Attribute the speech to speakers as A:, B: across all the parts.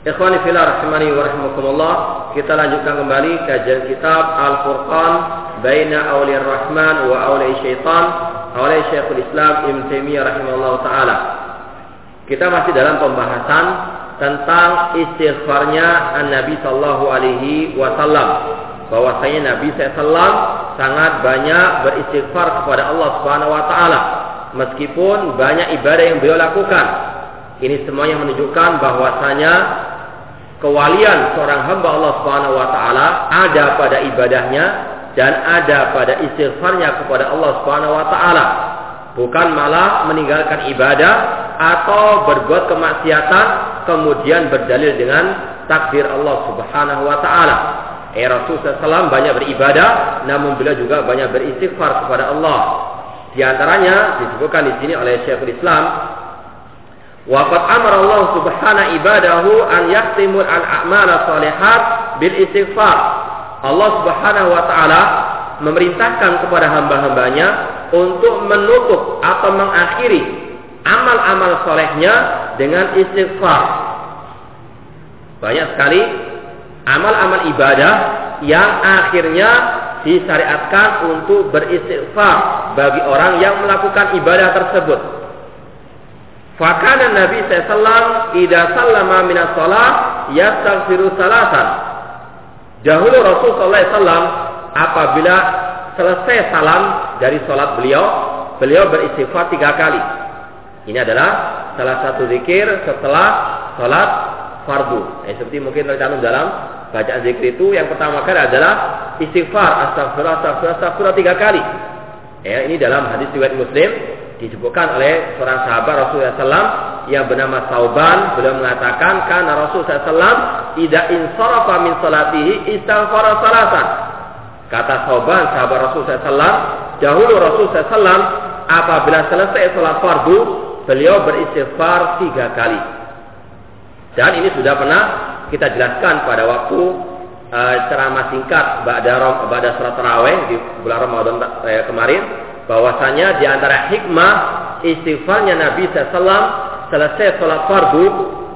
A: Ikhwani fillah rahimani wa rahimakumullah. Kita lanjutkan kembali kajian kitab Al-Furqan baina awliyar rahman wa awliyar syaitan oleh Syekhul Islam Ibn Taimiyah rahimahullah taala. Kita masih dalam pembahasan tentang istighfarnya Nabi sallallahu alaihi wasallam. Bahwasanya Nabi sallallahu sangat banyak beristighfar kepada Allah Subhanahu wa taala meskipun banyak ibadah yang beliau lakukan. Ini semuanya menunjukkan bahwasanya kewalian seorang hamba Allah Subhanahu wa taala ada pada ibadahnya dan ada pada istighfarnya kepada Allah Subhanahu wa taala. Bukan malah meninggalkan ibadah atau berbuat kemaksiatan kemudian berdalil dengan takdir Allah Subhanahu wa taala. Eh Rasulullah SAW banyak beribadah namun beliau juga banyak beristighfar kepada Allah. Di antaranya disebutkan di sini oleh Syekhul Islam Waqad amara Allah subhanahu ibadahu an yaktimul al a'mala salihat bil istighfar. Allah Subhanahu wa taala memerintahkan kepada hamba-hambanya untuk menutup atau mengakhiri amal-amal solehnya dengan istighfar. Banyak sekali amal-amal ibadah yang akhirnya disyariatkan untuk beristighfar bagi orang yang melakukan ibadah tersebut. Fakana Nabi SAW Ida sallama minas salat Yastaghfiru salasan. Dahulu Rasul SAW Apabila selesai salam dari sholat beliau Beliau beristighfar tiga kali. Ini adalah salah satu zikir setelah sholat fardu. Eh, Seperti mungkin tercantum dalam bacaan zikir itu Yang pertama kali adalah istighfar Astagfirullah, astagfirullah, astagfirullah tiga kali. Ya, ini dalam hadis riwayat Muslim disebutkan oleh seorang sahabat Rasulullah SAW yang bernama Sauban. Beliau mengatakan karena Rasulullah SAW tidak insarafa min salatihi istighfar salasan kata Sauban sahabat Rasulullah SAW dahulu Rasulullah SAW apabila selesai sholat fardu beliau beristighfar tiga kali. Dan ini sudah pernah kita jelaskan pada waktu uh, ceramah singkat pada pada taraweh di bulan Ramadan uh, kemarin bahwasanya di antara hikmah istighfarnya Nabi SAW selesai sholat fardu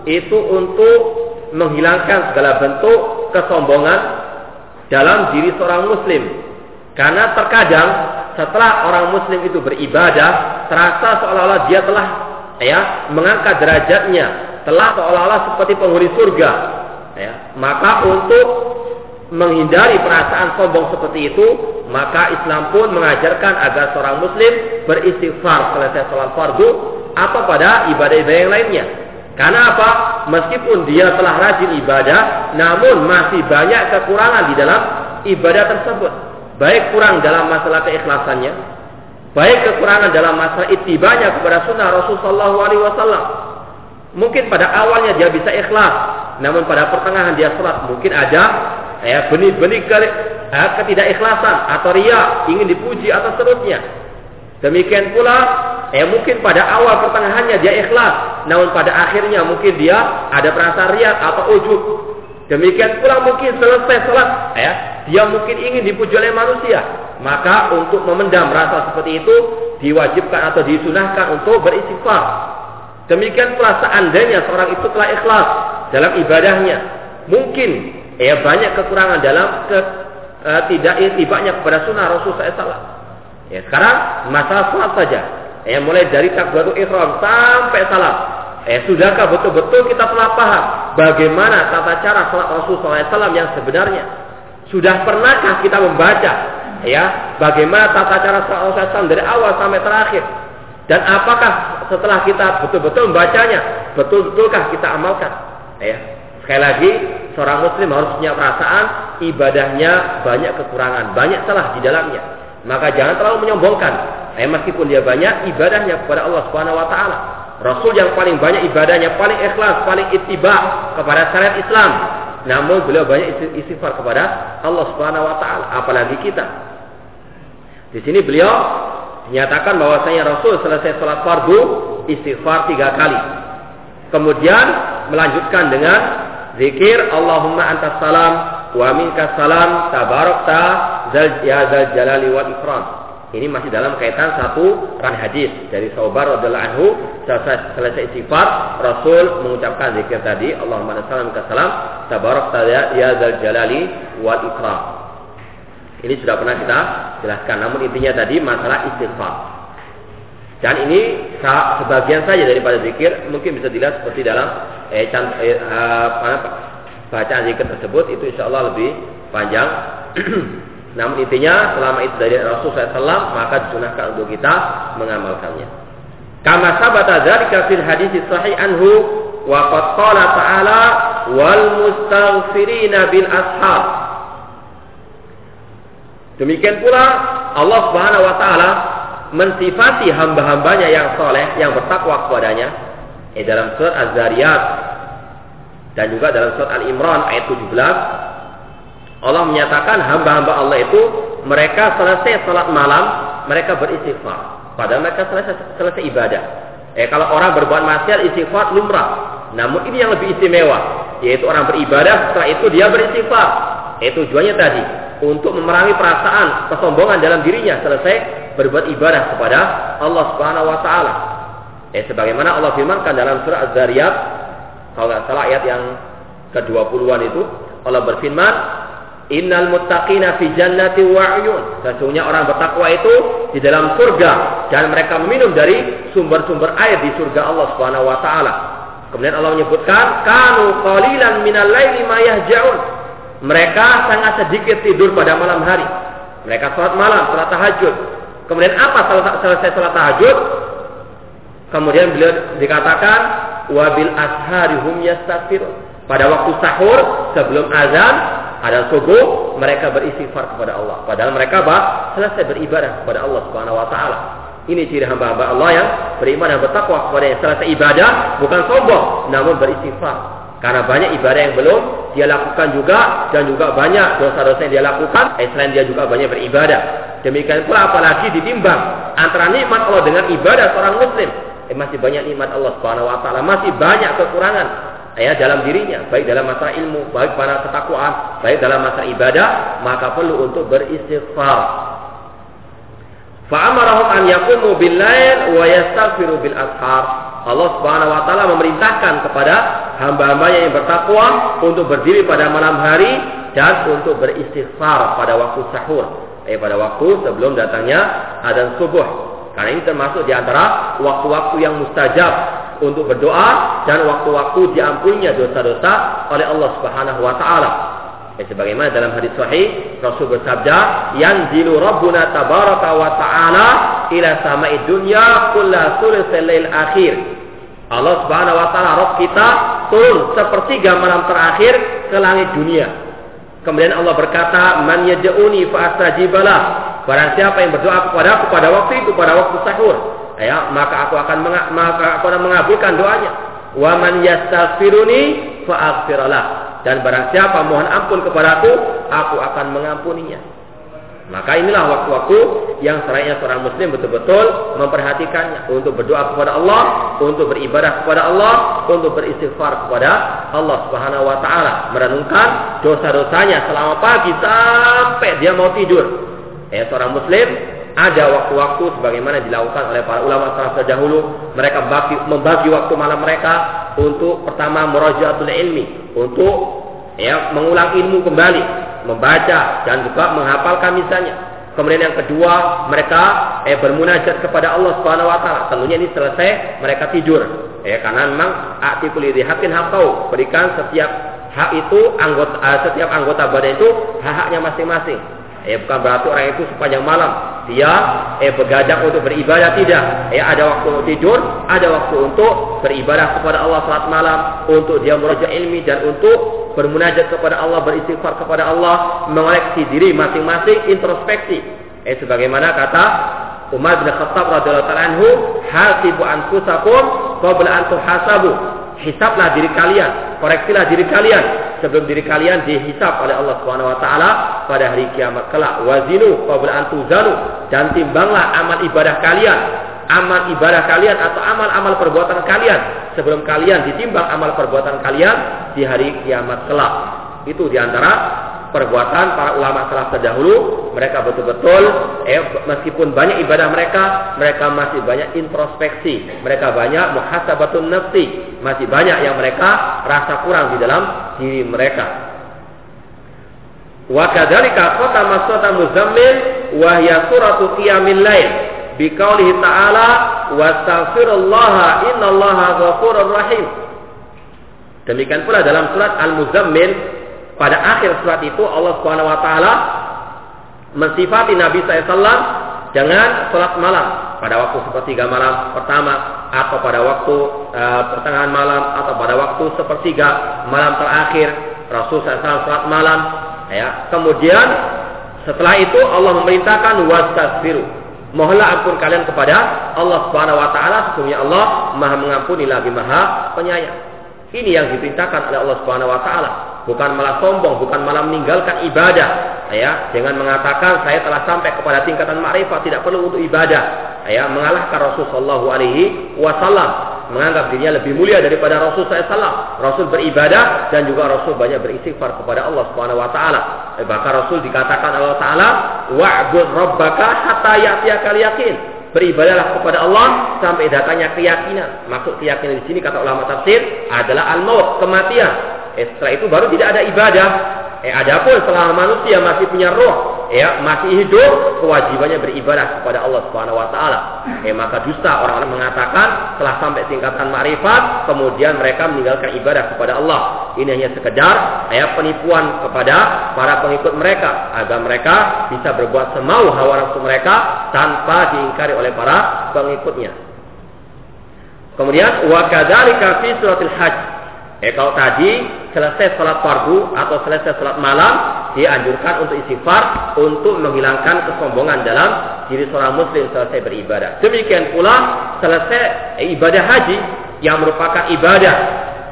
A: itu untuk menghilangkan segala bentuk kesombongan dalam diri seorang muslim. Karena terkadang setelah orang muslim itu beribadah, terasa seolah-olah dia telah ya mengangkat derajatnya, telah seolah-olah seperti penghuni surga. Ya, maka untuk menghindari perasaan sombong seperti itu, maka Islam pun mengajarkan agar seorang muslim beristighfar selesai sholat fardu atau pada ibadah-ibadah yang lainnya. Karena apa? Meskipun dia telah rajin ibadah, namun masih banyak kekurangan di dalam ibadah tersebut. Baik kurang dalam masalah keikhlasannya, baik kekurangan dalam masalah itibanya kepada sunnah Rasulullah SAW. Mungkin pada awalnya dia bisa ikhlas, namun pada pertengahan dia sholat mungkin ada ya benih-benih ya, ketidakikhlasan atau ria ingin dipuji atau seterusnya. Demikian pula ya mungkin pada awal pertengahannya dia ikhlas namun pada akhirnya mungkin dia ada perasaan ria atau ujub. Demikian pula mungkin selesai sholat ya dia mungkin ingin dipuji oleh manusia. Maka untuk memendam rasa seperti itu diwajibkan atau disunahkan untuk beristighfar. Demikian pula seandainya seorang itu telah ikhlas dalam ibadahnya mungkin ya banyak kekurangan dalam ke, uh, tidak intibaknya kepada sunnah Rasul SAW. Ya, sekarang masalah salat saja. Ya, mulai dari takbiratul ihram sampai salat. Eh, sudahkah betul-betul kita telah paham bagaimana tata cara salat Rasul SAW yang sebenarnya? Sudah pernahkah kita membaca ya bagaimana tata cara salat Rasul SAW dari awal sampai terakhir? Dan apakah setelah kita betul-betul membacanya, betul-betulkah kita amalkan? Ya, sekali lagi seorang muslim harus punya perasaan ibadahnya banyak kekurangan, banyak salah di dalamnya. Maka jangan terlalu menyombongkan. Eh, meskipun dia banyak ibadahnya kepada Allah Subhanahu wa taala. Rasul yang paling banyak ibadahnya, paling ikhlas, paling ittiba kepada syariat Islam. Namun beliau banyak istighfar kepada Allah Subhanahu wa taala, apalagi kita. Di sini beliau menyatakan bahwasanya Rasul selesai sholat fardu istighfar tiga kali. Kemudian melanjutkan dengan zikir Allahumma antas salam wa minkas salam tabarakta zal ya jalali wal ikram. Ini masih dalam kaitan satu ran hadis dari Saubar radhiyallahu anhu selesai, selesai istighfar Rasul mengucapkan zikir tadi Allahumma antas salam minkas salam tabarakta ya zal jalali wal ikram. Ini sudah pernah kita jelaskan. Namun intinya tadi masalah istighfar. Dan ini sebagian saja daripada zikir mungkin bisa dilihat seperti dalam eh, cant, eh, apa, bacaan zikir tersebut itu insya Allah lebih panjang. Namun intinya selama itu dari Rasulullah SAW maka disunahkan untuk kita mengamalkannya. Kama sabata dzalika fil hadis sahih anhu wa qad qala ta'ala wal mustaghfirina bil ashab Demikian pula Allah Subhanahu wa taala mensifati hamba-hambanya yang soleh, yang bertakwa kepadanya. Eh, dalam surat Az-Zariyat dan juga dalam surat Al-Imran ayat 17 Allah menyatakan hamba-hamba Allah itu mereka selesai salat malam, mereka beristighfar. Padahal mereka selesai selesai ibadah. Eh kalau orang berbuat maksiat istighfar lumrah. Namun ini yang lebih istimewa, yaitu orang beribadah setelah itu dia beristighfar. Eh tujuannya tadi untuk memerangi perasaan kesombongan dalam dirinya selesai berbuat ibadah kepada Allah Subhanahu wa taala. Eh sebagaimana Allah firmankan dalam surah Az-Zariyat kalau nggak salah ayat yang ke-20-an itu Allah berfirman Innal muttaqina fi jannati wa uyun. Sesungguhnya orang bertakwa itu di dalam surga dan mereka meminum dari sumber-sumber air di surga Allah Subhanahu wa taala. Kemudian Allah menyebutkan kanu qalilan minal laili ma. Mereka sangat sedikit tidur pada malam hari. Mereka sholat malam, sholat tahajud. Kemudian apa selesai sholat tahajud? Kemudian beliau dikatakan wabil ashari hum Pada waktu sahur sebelum azan ada subuh mereka beristighfar kepada Allah. Padahal mereka bah, selesai beribadah kepada Allah Subhanahu wa taala. Ini ciri hamba-hamba Allah yang beriman dan bertakwa kepada yang selesai ibadah bukan sombong namun beristighfar. Karena banyak ibadah yang belum dia lakukan juga dan juga banyak dosa-dosa yang dia lakukan. Eh, selain dia juga banyak beribadah. Demikian pula apalagi ditimbang antara nikmat Allah dengan ibadah seorang muslim. Eh, masih banyak nikmat Allah Subhanahu wa taala, masih banyak kekurangan ya dalam dirinya, baik dalam masalah ilmu, baik pada ketakwaan, baik dalam masalah ibadah, maka perlu untuk beristighfar. Fa'amarahum an bil lail wa yastaghfiru bil ashar. Allah Subhanahu wa taala memerintahkan kepada hamba-hambanya yang bertakwa untuk berdiri pada malam hari dan untuk beristighfar pada waktu sahur, eh pada waktu sebelum datangnya adzan subuh. Karena ini termasuk di antara waktu-waktu yang mustajab untuk berdoa dan waktu-waktu diampuninya dosa-dosa oleh Allah Subhanahu wa taala. Ya, sebagaimana dalam hadis sahih Rasul bersabda, "Yanzilu Rabbuna tabaraka wa ta'ala ila sama'id dunya kulla thulutsil akhir." Allah Subhanahu wa taala roh kita turun sepertiga malam terakhir ke langit dunia. Kemudian Allah berkata, "Man yad'uni fa astajibalah." Barang siapa yang berdoa kepada aku pada waktu itu pada waktu sahur, ya, maka aku akan maka aku akan mengabulkan doanya. Wa man yastaghfiruni fa aghfirlah dan barang siapa mohon ampun kepadaku, aku akan mengampuninya. Maka inilah waktu-waktu yang selayaknya seorang muslim betul-betul memperhatikannya untuk berdoa kepada Allah, untuk beribadah kepada Allah, untuk beristighfar kepada Allah Subhanahu wa taala, merenungkan dosa-dosanya selama pagi sampai dia mau tidur. Ya, seorang muslim ada waktu-waktu sebagaimana dilakukan oleh para ulama salaf terdahulu mereka membagi, membagi waktu malam mereka untuk pertama murajaatul ilmi untuk ya mengulang ilmu kembali membaca dan juga menghafalkan misalnya. Kemudian yang kedua, mereka eh bermunajat kepada Allah Subhanahu wa taala. Tentunya ini selesai mereka tidur. Ya, karena memang akti kulli hakin hakau. Berikan setiap hak itu anggota uh, setiap anggota badan itu hak-haknya masing-masing. Eh bukan berarti orang itu sepanjang malam dia eh begadang untuk beribadah tidak. Eh ada waktu untuk tidur, ada waktu untuk beribadah kepada Allah salat malam, untuk dia merujuk ilmi dan untuk bermunajat kepada Allah, beristighfar kepada Allah, mengoleksi diri masing-masing, introspeksi. Eh sebagaimana kata Umar bin Khattab radhiyallahu anhu, "Hasibu anfusakum qabla an tuhasabu." Hisablah diri kalian, koreksilah diri kalian. Sebelum diri kalian dihisap oleh Allah Subhanahu wa taala pada hari kiamat kelak. Wazinu qabla an tuzanu. Dan timbanglah amal ibadah kalian, amal ibadah kalian atau amal-amal perbuatan kalian. Sebelum kalian ditimbang amal perbuatan kalian di hari kiamat kelak. Itu di antara perbuatan para ulama salaf terdahulu mereka betul-betul eh, meskipun banyak ibadah mereka mereka masih banyak introspeksi. Mereka banyak muhasabatun nafsi. Masih banyak yang mereka rasa kurang di dalam diri mereka. Wa kadzalika khatama muzammil wa hiya suratu qiyamil lail. Bi qaulihi ta'ala wastaghfirullaha innallaha ghafurur rahim. Demikian pula dalam surat al-muzammil pada akhir surat itu Allah Subhanahu wa taala mensifati Nabi SAW dengan sholat malam. Pada waktu sepertiga malam pertama atau pada waktu uh, pertengahan malam atau pada waktu sepertiga malam terakhir Rasul SAW sholat malam ya. Kemudian setelah itu Allah memerintahkan wastaghfiru. Mohonlah ampun kalian kepada Allah Subhanahu wa taala sesungguhnya Allah Maha mengampuni lagi Maha penyayang. Ini yang diperintahkan oleh Allah Subhanahu wa taala, bukan malah sombong, bukan malah meninggalkan ibadah, ya, dengan mengatakan saya telah sampai kepada tingkatan makrifat, tidak perlu untuk ibadah, ya, mengalahkan Rasul sallallahu alaihi wasallam, menganggap dirinya lebih mulia daripada Rasul SAW. Rasul beribadah dan juga Rasul banyak beristighfar kepada Allah Subhanahu wa taala. Eh, bahkan Rasul dikatakan Allah taala, "Wa'bud rabbaka hatta ya'tiyakal yakin." beribadahlah kepada Allah sampai datangnya keyakinan. Maksud keyakinan di sini kata ulama tafsir adalah al-maut, kematian. Eh, setelah itu baru tidak ada ibadah. Eh, adapun selama manusia masih punya roh, ya masih hidup, kewajibannya beribadah kepada Allah Subhanahu Wa Taala. Eh, maka dusta orang-orang mengatakan telah sampai tingkatan makrifat, kemudian mereka meninggalkan ibadah kepada Allah. Ini hanya sekedar ya penipuan kepada para pengikut mereka agar mereka bisa berbuat semau hawa nafsu mereka tanpa diingkari oleh para pengikutnya. Kemudian wa kadzalika fi suratul hajj Eh kalau tadi selesai sholat fardu atau selesai sholat malam dianjurkan untuk istighfar untuk menghilangkan kesombongan dalam diri seorang muslim selesai beribadah. Demikian pula selesai ibadah haji yang merupakan ibadah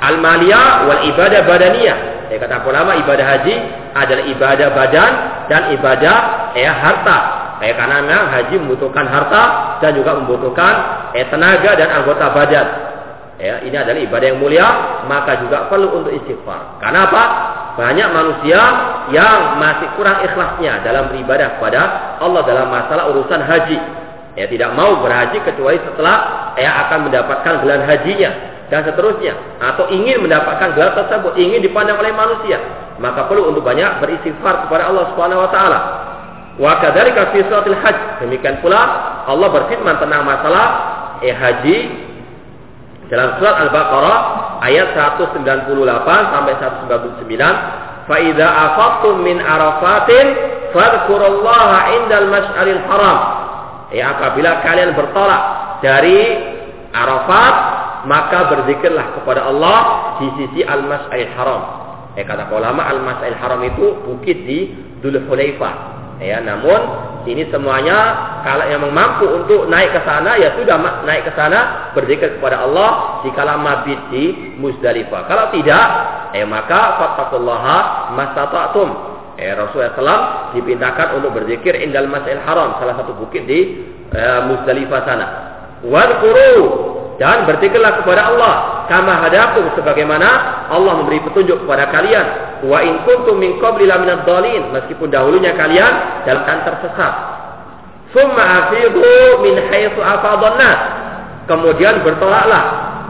A: al-maliyah wal ibadah badaniyah. Eh kata ulama ibadah haji adalah ibadah badan dan ibadah eh harta. Eh karena memang haji membutuhkan harta dan juga membutuhkan eh, tenaga dan anggota badan ya ini adalah ibadah yang mulia maka juga perlu untuk istighfar. Karena apa? Banyak manusia yang masih kurang ikhlasnya dalam beribadah kepada Allah dalam masalah urusan haji. Ya tidak mau berhaji kecuali setelah ya akan mendapatkan gelar hajinya dan seterusnya. Atau ingin mendapatkan gelar tersebut ingin dipandang oleh manusia. Maka perlu untuk banyak beristighfar kepada Allah Subhanahu wa taala. Wa kadzalika suratil hajj. Demikian pula Allah berfirman tentang masalah eh haji dalam surat Al-Baqarah ayat 198 sampai 199, "Fa idza afaqtum min Arafatin fadhkurullaha indal mas'alil haram." Ya, apabila kalian bertolak dari Arafat, maka berzikirlah kepada Allah di sisi Al-Mas'alil Haram. Eh kata ulama Al-Mas'alil Haram itu bukit di Hulaifah. Ya, namun ini semuanya kalau yang mampu untuk naik ke sana ya sudah naik ke sana berzikir kepada Allah di kala mabit di Musdalifah. Kalau tidak, eh maka fattaqullaha mastata'tum. Eh Rasulullah SAW dipindahkan untuk berzikir indal masjid haram salah satu bukit di eh, Musdalifah sana. Wadkuru dan berzikirlah kepada Allah kama hadakum sebagaimana Allah memberi petunjuk kepada kalian wa in kuntum min qabli laminad dhalin meskipun dahulunya kalian dalam keadaan tersesat summa afidu min haitsu afadhan kemudian bertolaklah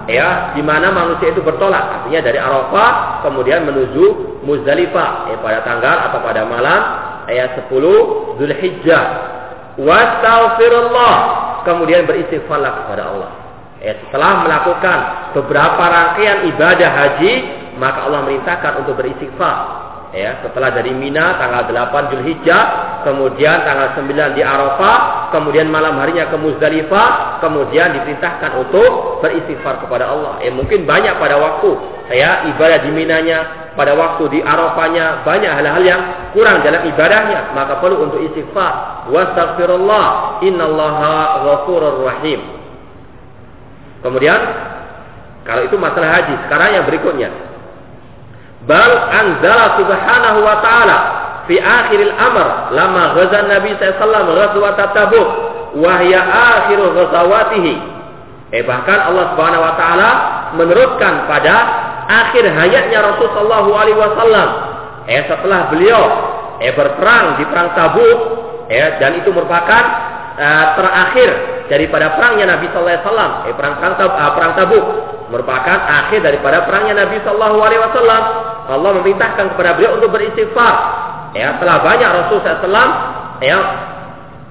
A: ya di mana manusia itu bertolak artinya dari Arafah kemudian menuju Muzdalifah eh, pada tanggal atau pada malam ayat 10 Zulhijjah. Wastaghfirullah. Kemudian beristighfarlah kepada Allah. Eh, setelah melakukan beberapa rangkaian ibadah haji, maka Allah merintahkan untuk beristighfar. Ya setelah dari Mina tanggal 8 Zulhijjah kemudian tanggal 9 di Arafah kemudian malam harinya ke Muzdalifah kemudian diperintahkan untuk beristighfar kepada Allah. Ya mungkin banyak pada waktu. Saya ibadah di Minanya pada waktu di Arafahnya banyak hal-hal yang kurang dalam ibadahnya. Maka perlu untuk istighfar. Wastaghfirullah innallaha ghafurur rahim. Kemudian kalau itu masalah haji sekarang yang berikutnya Bal anzala subhanahu wa ta'ala fi akhiril amr lama ghaza Nabi sallallahu ghazwat Tabuk wa hiya akhiru ghazawatihi. Eh bahkan Allah Subhanahu wa taala meneruskan pada akhir hayatnya Rasulullah sallallahu alaihi wasallam. Eh setelah beliau eh berperang di perang Tabuk eh dan itu merupakan uh, terakhir daripada perangnya Nabi sallallahu alaihi wasallam. Eh perang perang, uh, perang Tabuk merupakan akhir daripada perangnya Nabi sallallahu alaihi wasallam Allah memerintahkan kepada beliau untuk beristighfar. Ya, telah banyak Rasul SAW ya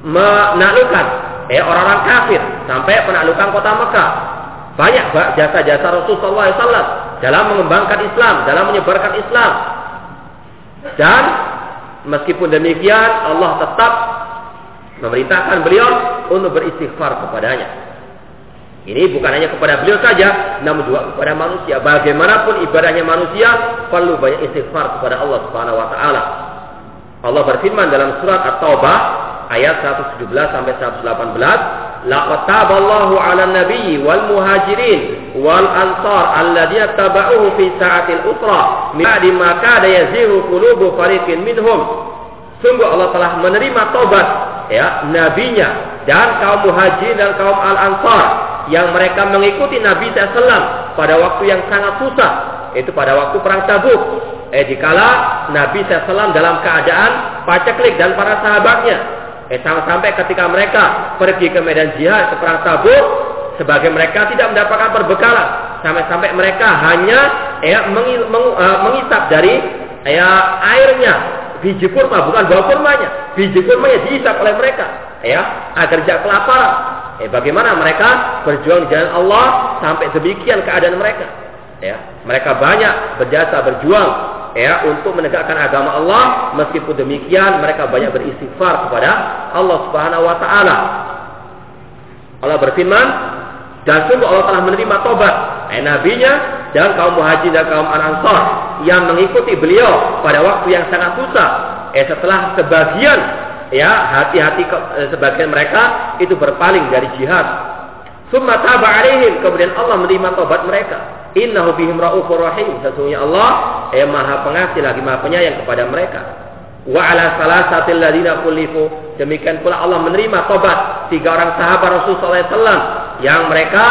A: menaklukkan ya orang-orang kafir sampai penaklukan kota Mekah. Banyak jasa-jasa Rasul SAW dalam mengembangkan Islam, dalam menyebarkan Islam. Dan meskipun demikian Allah tetap memerintahkan beliau untuk beristighfar kepadanya. Ini bukan hanya kepada beliau saja, namun juga kepada manusia. Bagaimanapun ibadahnya manusia, perlu banyak istighfar kepada Allah Subhanahu wa taala. Allah berfirman dalam surat At-Taubah ayat 117 sampai 118, "Laqad taballahu 'alan nabiyyi wal muhajirin wal ansar alladziina tabauhu fi sa'atil usra min ba'di ma kada yazihu qulubu fariqin minhum." Sungguh Allah telah menerima tobat ya nabinya dan kaum muhajirin dan kaum al-ansar yang mereka mengikuti Nabi SAW pada waktu yang sangat susah, itu pada waktu perang Tabuk. Eh dikala Nabi SAW dalam keadaan paceklik dan para sahabatnya, eh sampai ketika mereka pergi ke medan jihad ke perang Tabuk, sebagai mereka tidak mendapatkan perbekalan, sampai-sampai mereka hanya eh, uh, mengisap dari eh, airnya. Biji kurma bukan buah kurmanya. Biji kurmanya diisap oleh mereka ya agar tidak kelaparan Eh, bagaimana mereka berjuang di jalan Allah sampai demikian keadaan mereka? Ya, mereka banyak berjasa berjuang ya untuk menegakkan agama Allah meskipun demikian mereka banyak beristighfar kepada Allah Subhanahu wa taala. Allah berfirman dan sungguh Allah telah menerima tobat eh, nabinya dan kaum muhajir dan kaum ansar yang mengikuti beliau pada waktu yang sangat susah eh setelah sebagian ya hati-hati eh, sebagian mereka itu berpaling dari jihad. Summa taba alaihim kemudian Allah menerima tobat mereka. Innahu bihim raufur rahim. Sesungguhnya Allah yang Maha Pengasih lagi Maha Penyayang kepada mereka. Wa ala salasatil ladina kulifu. Demikian pula Allah menerima tobat tiga orang sahabat Rasulullah SAW yang mereka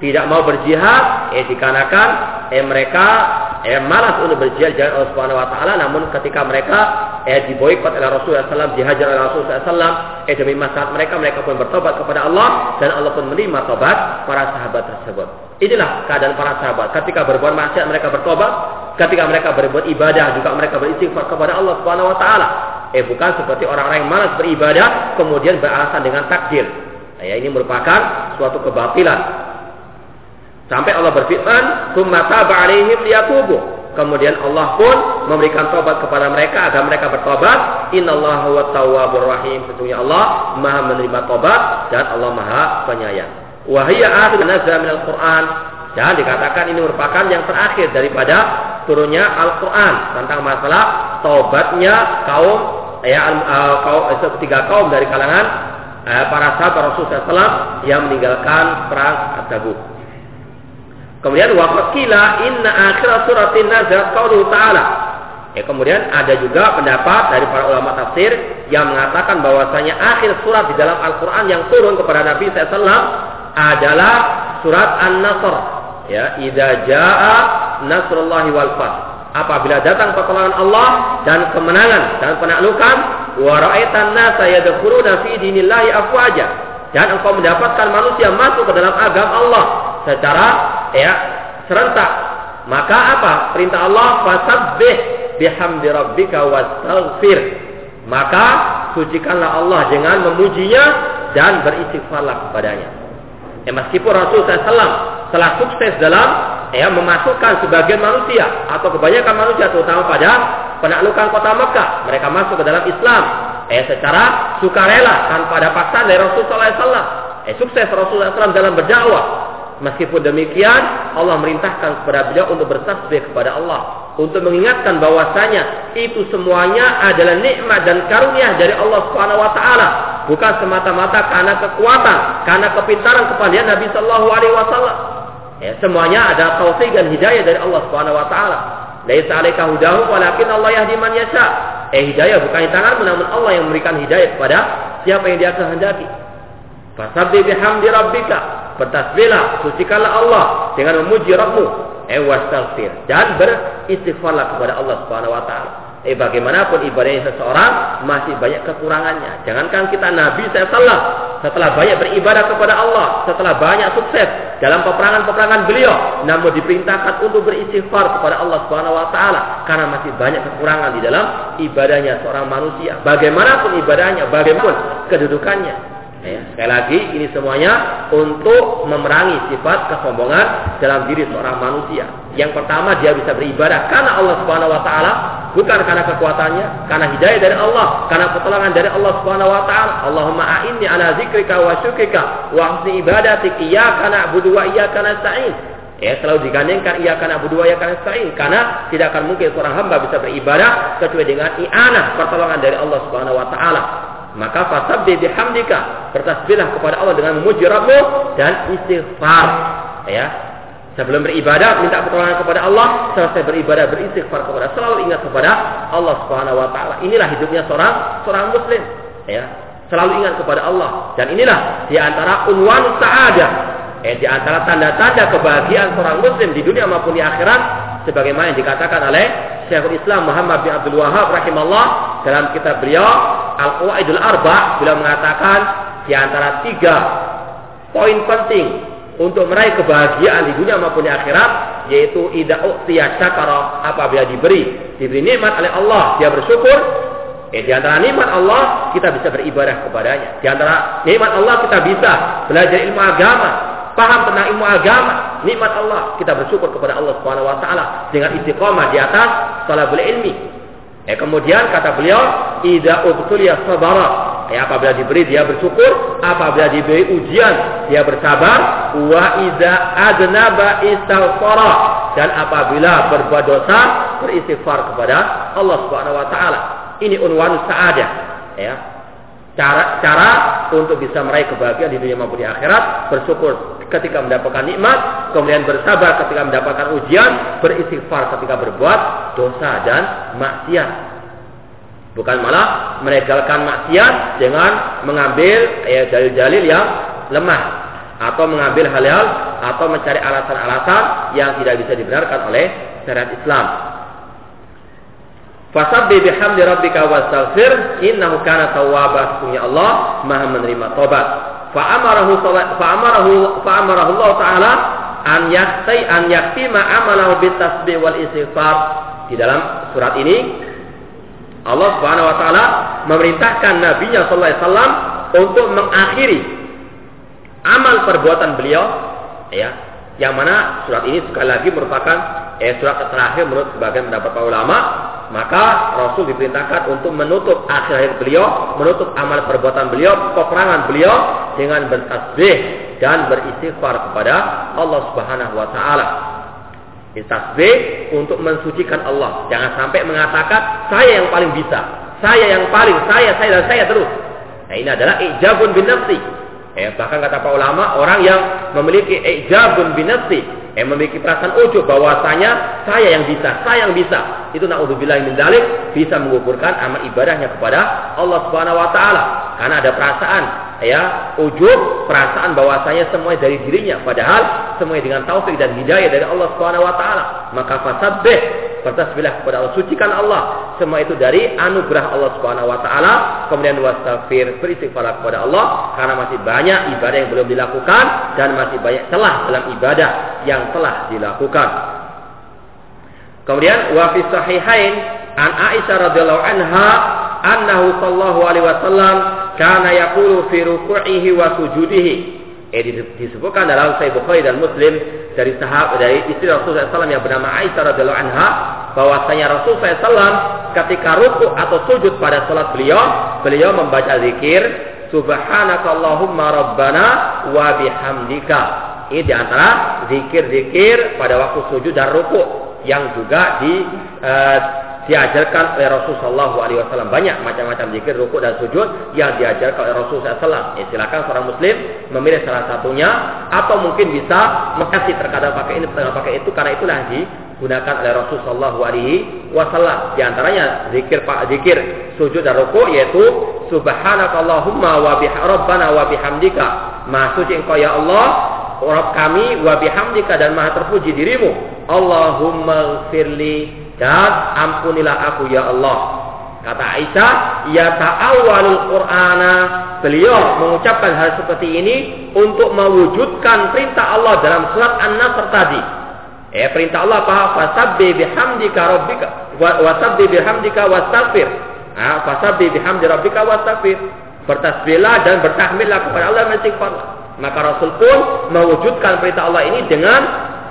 A: tidak mau berjihad eh dikarenakan eh mereka eh malas untuk berjihad jalan Allah Subhanahu wa taala namun ketika mereka eh diboikot oleh Rasulullah SAW dihajar oleh Rasulullah SAW eh demi masalah mereka mereka pun bertobat kepada Allah dan Allah pun menerima tobat para sahabat tersebut. Inilah keadaan para sahabat. Ketika berbuat maksiat mereka bertobat. Ketika mereka berbuat ibadah juga mereka beristighfar kepada Allah Subhanahu wa taala. Eh bukan seperti orang-orang yang malas beribadah kemudian beralasan dengan takdir. Ya ini merupakan suatu kebatilan Sampai Allah berfirman, "Tsumma taba 'alaihim liyatubu." Kemudian Allah pun memberikan tobat kepada mereka agar mereka bertobat. Innallaha huwa tawwabur rahim. Sesungguhnya Allah Maha menerima tobat dan Allah Maha penyayang. Wa hiya akhir nazal minal Qur'an. Dan dikatakan ini merupakan yang terakhir daripada turunnya Al-Qur'an tentang masalah tobatnya kaum ya uh, kaum uh, tiga kaum dari kalangan uh, para sahabat Rasulullah SAW yang meninggalkan perang Tabuk. Kemudian waqila inna akhir suratin nazar qaulu ta'ala. Ya, kemudian ada juga pendapat dari para ulama tafsir yang mengatakan bahwasanya akhir surat di dalam Al-Qur'an yang turun kepada Nabi SAW adalah surat An-Nasr. Ya, idza nasrullahi wal fath. Apabila datang pertolongan Allah dan kemenangan dan penaklukan, wa ra'aitan nasa yadkhuluna fi dinillahi afwaja. Dan engkau mendapatkan manusia masuk ke dalam agama Allah secara ya serentak Maka apa? Perintah Allah fasabbih bihamdi rabbika wastaghfir. Maka sucikanlah Allah dengan memujinya dan beristighfarlah kepadanya. Ya, meskipun Rasul SAW telah sukses dalam ya memasukkan sebagian manusia atau kebanyakan manusia terutama pada penaklukan kota Mekah, mereka masuk ke dalam Islam eh secara sukarela tanpa ada paksaan dari Rasulullah SAW. Eh sukses Rasulullah SAW dalam berdakwah. Meskipun demikian, Allah merintahkan kepada beliau untuk bertasbih kepada Allah, untuk mengingatkan bahwasanya itu semuanya adalah nikmat dan karunia dari Allah Subhanahu wa taala, bukan semata-mata karena kekuatan, karena kepintaran kepada Nabi sallallahu alaihi wasallam. Ya, semuanya ada taufik dan hidayah dari Allah Subhanahu wa taala. Laisa 'alaika hudahu walakin Allah yahdi man yasha. Eh hidayah bukan di tanganmu namun Allah yang memberikan hidayah kepada siapa yang dia kehendaki. Fasabbih bihamdi rabbika bertasbihlah, sucikanlah Allah dengan memuji Rabbmu, eh wastaghfir dan beristighfarlah kepada Allah Subhanahu wa taala. Eh bagaimanapun ibadahnya seseorang masih banyak kekurangannya. Jangankan kita Nabi SAW setelah banyak beribadah kepada Allah, setelah banyak sukses dalam peperangan-peperangan beliau, namun diperintahkan untuk beristighfar kepada Allah Subhanahu wa taala karena masih banyak kekurangan di dalam ibadahnya seorang manusia. Bagaimanapun ibadahnya, bagaimanapun kedudukannya, Ya, sekali lagi ini semuanya untuk memerangi sifat kesombongan dalam diri seorang manusia. Yang pertama dia bisa beribadah karena Allah Subhanahu wa taala, bukan karena kekuatannya, karena hidayah dari Allah, karena pertolongan dari Allah Subhanahu wa taala. Allahumma a'inni ala zikrika wa syukrika wa husni ibadatik iyyaka na'budu wa iyyaka nasta'in. Ya, selalu digandengkan ia karena berdua ia karena sa'in karena tidak akan mungkin seorang hamba bisa beribadah kecuali dengan i'anah pertolongan dari Allah Subhanahu wa taala. Maka fasabbih bihamdika, bertasbihlah kepada Allah dengan memuji Rabbmu dan istighfar. Ya. Sebelum beribadah minta pertolongan kepada Allah, selesai beribadah beristighfar kepada selalu ingat kepada Allah Subhanahu wa taala. Inilah hidupnya seorang seorang muslim, ya. Selalu ingat kepada Allah dan inilah di antara unwan sa'adah eh, di antara tanda-tanda kebahagiaan seorang muslim di dunia maupun di akhirat sebagaimana yang dikatakan oleh Syekhul Islam Muhammad bin Abdul Wahab rahimahullah dalam kitab beliau Al-Qawaidul Arba beliau mengatakan di antara tiga poin penting untuk meraih kebahagiaan di dunia maupun di akhirat yaitu ida uqtiya syakara apabila diberi diberi nikmat oleh Allah dia bersyukur. Eh, di antara nikmat Allah kita bisa beribadah kepadanya. Di antara nikmat Allah kita bisa belajar ilmu agama paham tentang ilmu agama nikmat Allah kita bersyukur kepada Allah Subhanahu wa taala dengan istiqomah di atas talabul ilmi Eh, kemudian kata beliau, ida ubtuliya sabara. Eh, apabila diberi dia bersyukur, apabila diberi ujian dia bersabar, wa ida adnaba istighfara. Dan apabila berbuat dosa, beristighfar kepada Allah Subhanahu wa taala. Ini unwan sa'adah, ya. Cara cara untuk bisa meraih kebahagiaan di dunia maupun di akhirat, bersyukur ketika mendapatkan nikmat, kemudian bersabar ketika mendapatkan ujian, beristighfar ketika berbuat dosa dan maksiat. Bukan malah meregalkan maksiat dengan mengambil ya, dalil-dalil yang lemah atau mengambil hal-hal atau mencari alasan-alasan yang tidak bisa dibenarkan oleh syariat Islam. Fasabbi bihamdi rabbika wastaghfir innahu kana tawwaba Allah Maha menerima tobat fa'amarahu fa'amarahu fa'amarahu Allah taala an yakti an yaktima amalahu bitasbih wal istighfar. Di dalam surat ini Allah Subhanahu wa taala memerintahkan nabinya sallallahu alaihi wasallam untuk mengakhiri amal perbuatan beliau ya. Yang mana surat ini sekali lagi merupakan eh, surat terakhir menurut sebagian pendapat para ulama maka Rasul diperintahkan untuk menutup akhir beliau, menutup amal perbuatan beliau, peperangan beliau dengan bertasbih dan beristighfar kepada Allah Subhanahu wa taala. Tasbih untuk mensucikan Allah. Jangan sampai mengatakan saya yang paling bisa, saya yang paling, saya, saya dan saya terus. Nah, ini adalah ijabun bin nafsi. Eh, bahkan kata para ulama, orang yang memiliki ijabun bin nafsi, yang memiliki perasaan ujub bahwasanya saya yang bisa, saya yang bisa. Itu naudzubillah min dzalik bisa mengukurkan amal ibadahnya kepada Allah Subhanahu wa taala. Karena ada perasaan ya, ujub, perasaan bahwasanya semuanya dari dirinya padahal semuanya dengan taufik dan hidayah dari Allah Subhanahu wa taala. Maka fasabbih bertasbihlah kepada Allah, sucikan Allah. Semua itu dari anugerah Allah Subhanahu wa taala. Kemudian wastaghfir, beristighfar kepada Allah karena masih banyak ibadah yang belum dilakukan dan masih banyak celah dalam ibadah yang telah dilakukan. Kemudian wa fi sahihain an Aisyah radhiyallahu anha annahu sallallahu alaihi wasallam kana yaqulu fi ruku'ihi wa sujudihi. Eh disebutkan dalam Sahih Bukhari dan Muslim dari sahabat dari istri Rasulullah SAW yang bernama Aisyah radhiyallahu anha bahwasanya Rasulullah SAW ketika ruku atau sujud pada salat beliau beliau membaca zikir Subhanakallahumma rabbana wa bihamdika. Ini di antara zikir-zikir pada waktu sujud dan ruku yang juga di uh, diajarkan oleh Rasulullah SAW banyak macam-macam zikir ruku dan sujud yang diajarkan oleh Rasulullah SAW. Ya, silakan seorang Muslim memilih salah satunya atau mungkin bisa mengasih terkadang pakai ini terkadang pakai itu karena itulah digunakan oleh Rasulullah SAW. Di antaranya zikir pak zikir sujud dan ruku yaitu Subhanakallahumma wa bihabbana wa bihamdika. Maha suci engkau ya Allah, Rabb kami wa bihamdika dan maha terpuji dirimu. Allahumma firli dan ampunilah aku ya Allah. Kata Aisyah, ya ta'awwalul Qur'ana. Beliau mengucapkan hal seperti ini untuk mewujudkan perintah Allah dalam surat An-Nasr tadi. Eh perintah Allah apa? Fasabbi bihamdika rabbika wasabbi bihamdika wastaghfir. Ah, fasabbi bihamdi rabbika wastaghfir. Bertasbihlah dan bertahmidlah kepada Allah dan. Maka Rasul pun mewujudkan perintah Allah ini dengan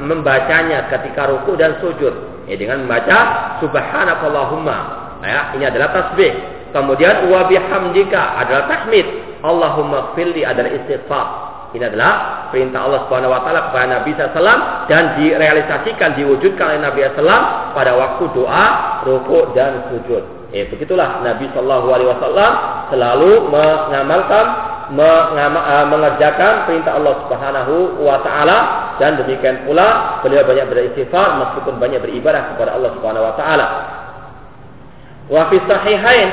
A: membacanya ketika ruku dan sujud ya dengan membaca subhanakallahumma. Ya ini adalah tasbih. Kemudian wa bihamdika adalah tahmid. Allahumma firli adalah istighfar. Ini adalah perintah Allah Subhanahu wa taala kepada Nabi SAW dan direalisasikan diwujudkan oleh Nabi SAW pada waktu doa, ruku dan sujud. Eh begitulah Nabi Shallallahu alaihi wasallam selalu mengamalkan mengerjakan perintah Allah Subhanahu wa taala. Dan demikian pula beliau banyak beristighfar meskipun banyak beribadah kepada Allah Subhanahu wa taala. Wa fi sahihain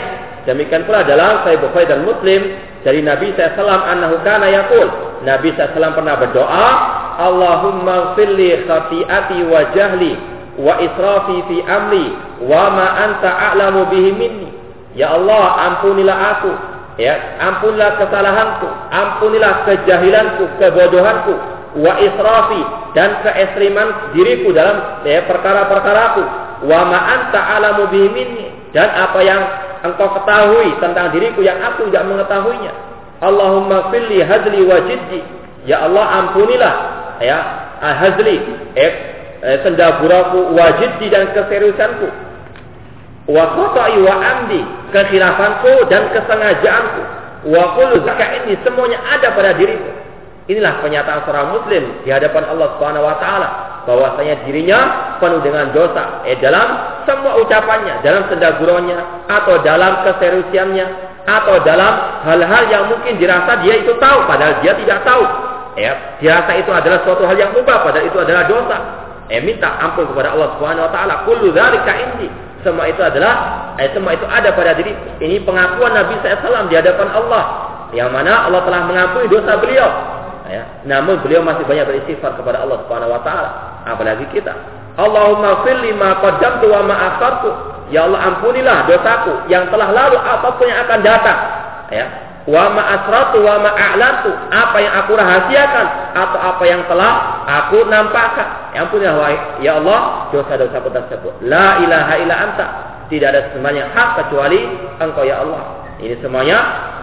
A: demikian pula dalam Sahih Bukhari dan Muslim dari Nabi SAW annahu kana yaqul. Nabi SAW pernah berdoa Allahumma fili khati'ati wa jahli wa israfi fi amri wa ma anta a'lamu bihi minni. Ya Allah ampunilah aku Ya, ampunilah kesalahanku, ampunilah kejahilanku, kebodohanku, wa israfi dan keekstriman diriku dalam ya, perkara-perkaraku, wa ma anta alamu dan apa yang engkau ketahui tentang diriku yang aku tidak mengetahuinya. Allahumma filli hazli wa jiddi. Ya Allah ampunilah ya hazli eh, eh sendaguraku wa jiddi dan keseriusanku wa khata'i wa amdi kekhilafanku dan kesengajaanku. Wa kullu ini semuanya ada pada diriku. Inilah pernyataan seorang muslim di hadapan Allah Subhanahu wa taala bahwasanya dirinya penuh dengan dosa eh dalam semua ucapannya dalam sendaguronya atau dalam keseriusannya atau dalam hal-hal yang mungkin dirasa dia itu tahu padahal dia tidak tahu. Ya dirasa itu adalah suatu hal yang mubah padahal itu adalah dosa. Eh minta ampun kepada Allah Subhanahu wa taala kullu dzalika indi semua itu adalah eh, semua itu ada pada diri. Ini pengakuan Nabi SAW di hadapan Allah. Yang mana Allah telah mengampuni dosa beliau. Ya. Namun beliau masih banyak beristighfar kepada Allah Subhanahu wa taala. Apalagi kita. Allahumma fil lima qaddamtu wa ma Ya Allah ampunilah dosaku yang telah lalu apa pun yang akan datang. Ya wa ma asratu wa ma a'lantu apa yang aku rahasiakan atau apa yang telah aku nampakkan. Ya ampun ya wahai ya Allah dosa-dosaku tersebut. La ilaha illa anta. Tidak ada semuanya hak kecuali engkau ya Allah. Ini semuanya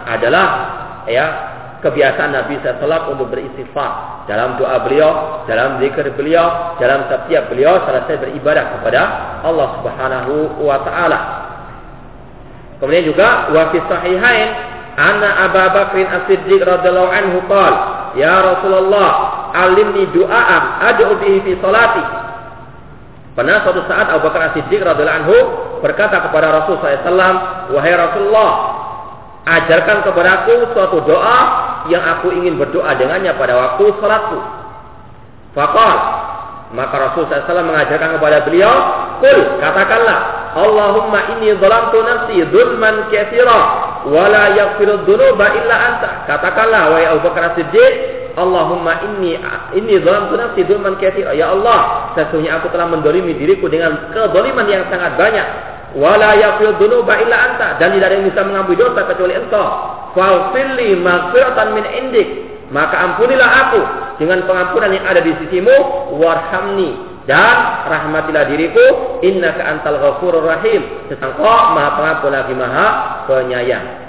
A: adalah ya kebiasaan Nabi SAW untuk beristighfar dalam doa beliau, dalam zikir beliau, dalam setiap beliau selesai beribadah kepada Allah Subhanahu wa taala. Kemudian juga wa sahihain Anna Abu Bakrin As-Siddiq radhiyallahu anhu qala, "Ya Rasulullah, alimni du'aan ad'u bihi fi salati." Pernah suatu saat Abu Bakar As-Siddiq radhiyallahu anhu berkata kepada Rasul "Wahai Rasulullah, ajarkan kepadaku suatu doa yang aku ingin berdoa dengannya pada waktu salatku." Faqal, maka Rasul SAW mengajarkan kepada beliau, "Kul, katakanlah, Allahumma inni zalamtu nafsi dzulman katsira wa la yaghfiru dzunuba illa anta. Katakanlah wahai Abu Bakar Siddiq, Allahumma inni inni zalamtu nafsi dzulman katsira. Ya Allah, sesungguhnya aku telah mendolimi diriku dengan kezaliman yang sangat banyak. Wa la yaghfiru dzunuba illa anta dan tidak ada yang bisa mengampuni dosa kecuali Engkau. Faghfirli maghfiratan min indik. Maka ampunilah aku dengan pengampunan yang ada di sisimu. Warhamni. Dan rahmatilah diriku. Innaka antal ghafurur rahim. Maha pengampun lagi maha penyayang.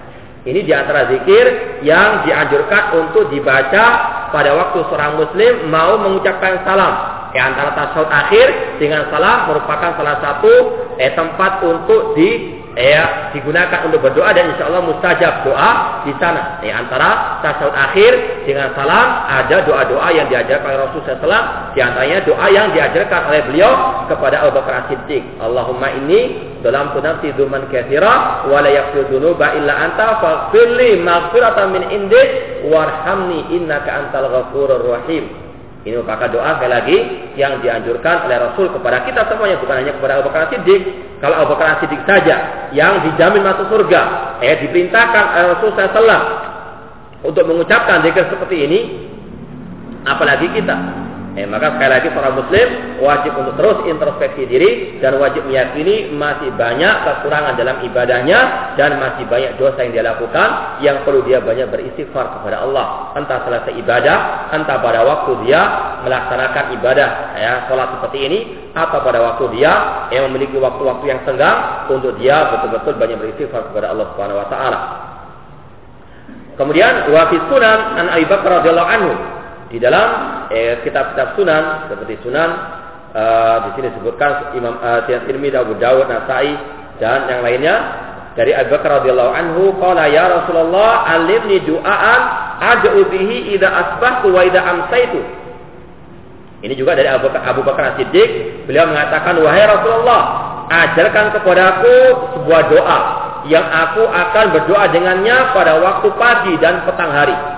A: Ini di antara zikir yang dianjurkan untuk dibaca pada waktu seorang muslim mau mengucapkan salam. Di antara tasawuf akhir dengan salam merupakan salah satu eh, tempat untuk di ya digunakan untuk berdoa dan insya Allah mustajab doa di sana. Di antara tasawuf akhir dengan salam ada doa-doa yang diajarkan oleh Rasulullah SAW. Di antaranya doa yang diajarkan oleh beliau kepada Abu Bakar Siddiq. Allahumma ini dalam tunafsi duman kathira wa la yaghfiru dzunuba illa anta faghfirli maghfiratan min indik warhamni innaka antal ghafurur rahim. Ini merupakan doa sekali lagi yang dianjurkan oleh Rasul kepada kita semuanya bukan hanya kepada Abu Bakar Siddiq. Kalau Abu Bakar Siddiq saja yang dijamin masuk surga, eh diperintahkan oleh Rasul SAW untuk mengucapkan zikir seperti ini, apalagi kita Eh, maka sekali lagi para muslim wajib untuk terus introspeksi diri dan wajib meyakini masih banyak kekurangan dalam ibadahnya dan masih banyak dosa yang dia lakukan yang perlu dia banyak beristighfar kepada Allah. Entah selesai ibadah, entah pada waktu dia melaksanakan ibadah ya sholat seperti ini atau pada waktu dia yang memiliki waktu-waktu yang senggang untuk dia betul-betul banyak beristighfar kepada Allah Subhanahu wa taala. Kemudian wa sunan an Abi Bakar radhiyallahu anhu di dalam eh, kitab-kitab sunan seperti sunan uh, di sini disebutkan Imam uh, Tirmidzi, Abu Dawud, Nasai dan yang lainnya. Dari Abu Bakar radhiyallahu anhu qala ya Rasulullah alimni du'aan ad'u bihi idza asbahtu wa idza amsaitu. Ini juga dari Abu Abu Bakar Siddiq beliau mengatakan wahai Rasulullah ajarkan kepadaku sebuah doa yang aku akan berdoa dengannya pada waktu pagi dan petang hari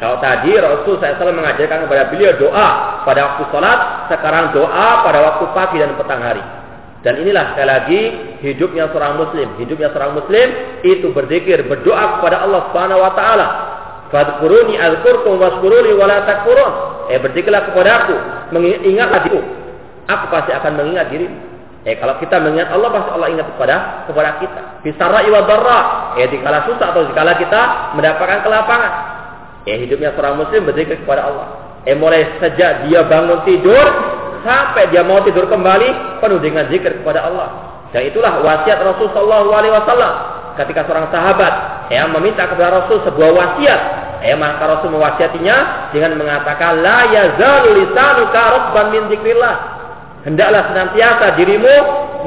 A: kalau tadi Rasul SAW mengajarkan kepada beliau doa pada waktu sholat, sekarang doa pada waktu pagi dan petang hari. Dan inilah sekali lagi hidupnya seorang muslim. Hidupnya seorang muslim itu berzikir, berdoa kepada Allah Subhanahu wa taala. Fadkuruni azkurkum waskuruni wala takfurun. Eh berzikirlah kepada aku, mengingatlah diriku. Aku pasti akan mengingat dirimu. Eh kalau kita mengingat Allah pasti Allah ingat kepada kepada kita. Bisara iwa darra. Eh dikala susah atau dikala kita mendapatkan kelapangan. Ya hidupnya seorang muslim berzikir kepada Allah. Eh mulai sejak dia bangun tidur sampai dia mau tidur kembali penuh dengan zikir kepada Allah. Dan itulah wasiat Rasulullah SAW ketika seorang sahabat yang meminta kepada Rasul sebuah wasiat. Eh maka Rasul mewasiatinya dengan mengatakan la yazalu lisanuka rabban min zikrillah. Hendaklah senantiasa dirimu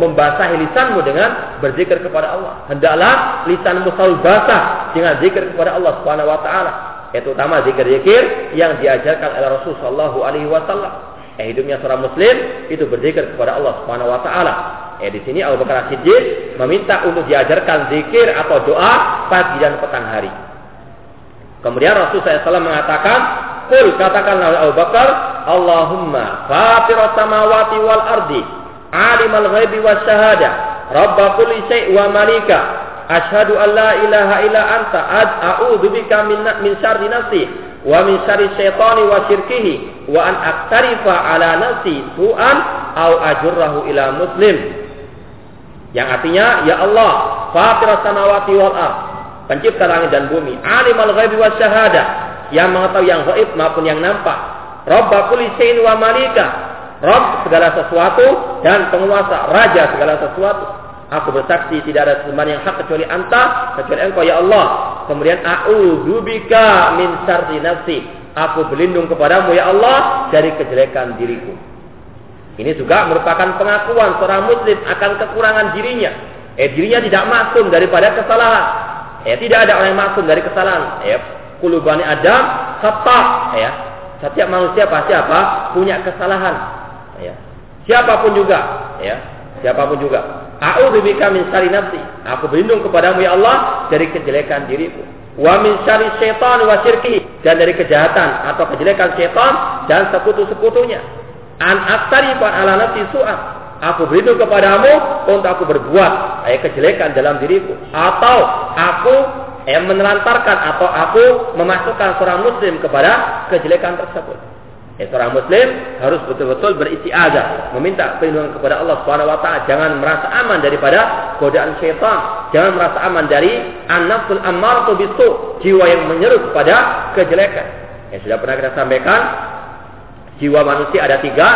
A: membasahi lisanmu dengan berzikir kepada Allah. Hendaklah lisanmu selalu basah dengan zikir kepada Allah Subhanahu wa taala yaitu utama zikir-zikir yang diajarkan oleh Rasul Shallallahu Alaihi Wasallam. Eh, hidupnya seorang Muslim itu berzikir kepada Allah Subhanahu Wa Taala. Eh, di sini Abu Bakar Siddiq meminta untuk diajarkan zikir atau doa pagi dan petang hari. Kemudian Rasul SAW mengatakan, Kul katakanlah Abu Bakar, Allahumma fatir samawati wal ardi, alimal ghaibi was syahada, rabba kulli syai' wa malika, Ashhadu an la ilaha illa anta a'udzu bika min min syarri nafsi wa min syarri syaitani wa syirkihi wa an aktarifa ala nafsi su'an au ajurrahu ila muslim. Yang artinya ya Allah, fatir samawati wal ard, pencipta langit dan bumi, alimul ghaibi was syahada, yang mengetahui yang gaib maupun yang nampak. Rabb kulli syai'in wa malika, Rabb segala sesuatu dan penguasa, raja segala sesuatu. Aku bersaksi tidak ada sembahan yang hak kecuali Anta, kecuali Engkau ya Allah. Kemudian a'udzubika min syarri nafsi. Aku berlindung kepadamu ya Allah dari kejelekan diriku. Ini juga merupakan pengakuan seorang muslim akan kekurangan dirinya. Eh dirinya tidak maksum daripada kesalahan. Eh tidak ada orang yang maksum dari kesalahan. Eh kulubani Adam khata ya. Setiap manusia pasti apa? Punya kesalahan. Ya. Siapa pun juga, ya. Siapa pun juga. A'udzubika min syarri nafsi. Aku berlindung kepadamu ya Allah dari kejelekan diriku. Wa min syarri syaitan wa syirki dan dari kejahatan atau kejelekan syaitan dan sekutu-sekutunya. An aktarifa ala nafsi su'a. Aku berlindung kepadamu untuk aku berbuat eh, kejelekan dalam diriku atau aku eh, menelantarkan atau aku memasukkan seorang muslim kepada kejelekan tersebut. Ya, seorang muslim harus betul-betul beristiazah, meminta perlindungan kepada Allah Subhanahu wa taala, jangan merasa aman daripada godaan syaitan, jangan merasa aman dari an-nafsul ammaratu bisu, jiwa yang menyeru kepada kejelekan. Ya sudah pernah kita sampaikan, jiwa manusia ada tiga,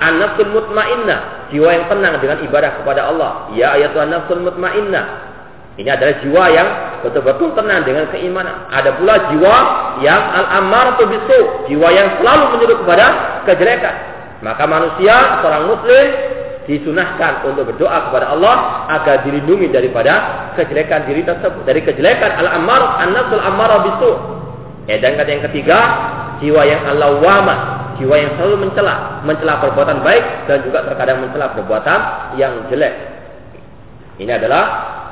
A: an-nafsul mutmainnah, jiwa yang tenang dengan ibadah kepada Allah. Ya ayatuhan nafsul mutmainnah. Ini adalah jiwa yang betul-betul tenang dengan keimanan. Ada pula jiwa yang al-ammar bisu, jiwa yang selalu menyuruh kepada kejelekan. Maka manusia, seorang muslim disunahkan untuk berdoa kepada Allah agar dilindungi daripada kejelekan diri tersebut, dari kejelekan al-ammar an-nafsul ammar bisu. Ya, dan yang ketiga, jiwa yang al-lawwama, jiwa yang selalu mencela, mencela perbuatan baik dan juga terkadang mencela perbuatan yang jelek. Ini adalah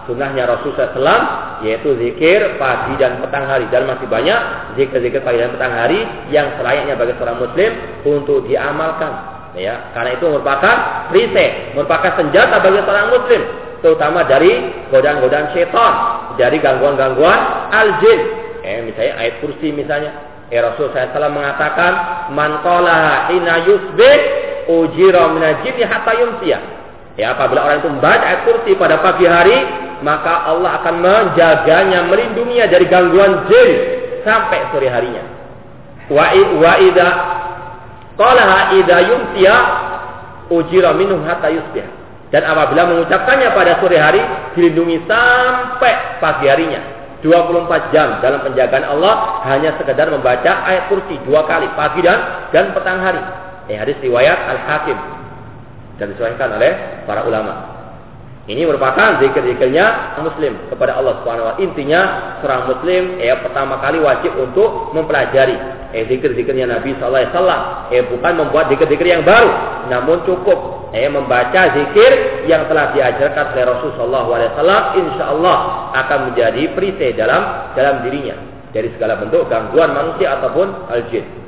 A: sunnahnya Rasulullah SAW yaitu zikir pagi dan petang hari. Dan masih banyak zikir-zikir pagi dan petang hari yang selayaknya bagi seorang muslim untuk diamalkan. Ya karena itu merupakan perisai merupakan senjata bagi seorang muslim terutama dari godaan-godaan syaitan dari gangguan-gangguan al-jin. Eh, misalnya ayat kursi misalnya. Eh, Rasul SAW mengatakan man qalaha hina yusbih ujira minajibni hatta yumsiyah Ya, apabila orang itu membaca ayat kursi pada pagi hari, maka Allah akan menjaganya, melindunginya dari gangguan jin sampai sore harinya. Wa wa idza qalaha idza yumsiya ujira minhu hatta yusbih. Dan apabila mengucapkannya pada sore hari, dilindungi sampai pagi harinya. 24 jam dalam penjagaan Allah hanya sekedar membaca ayat kursi dua kali pagi dan dan petang hari. Eh, hadis riwayat Al Hakim dan disahihkan oleh para ulama. Ini merupakan zikir-zikirnya muslim kepada Allah Subhanahu wa Intinya seorang muslim ya pertama kali wajib untuk mempelajari eh zikir-zikirnya Nabi sallallahu alaihi wasallam. Eh bukan membuat zikir-zikir yang baru, namun cukup eh membaca zikir yang telah diajarkan oleh Rasulullah sallallahu alaihi wasallam insyaallah akan menjadi perisai dalam dalam dirinya dari segala bentuk gangguan manusia ataupun al-jin.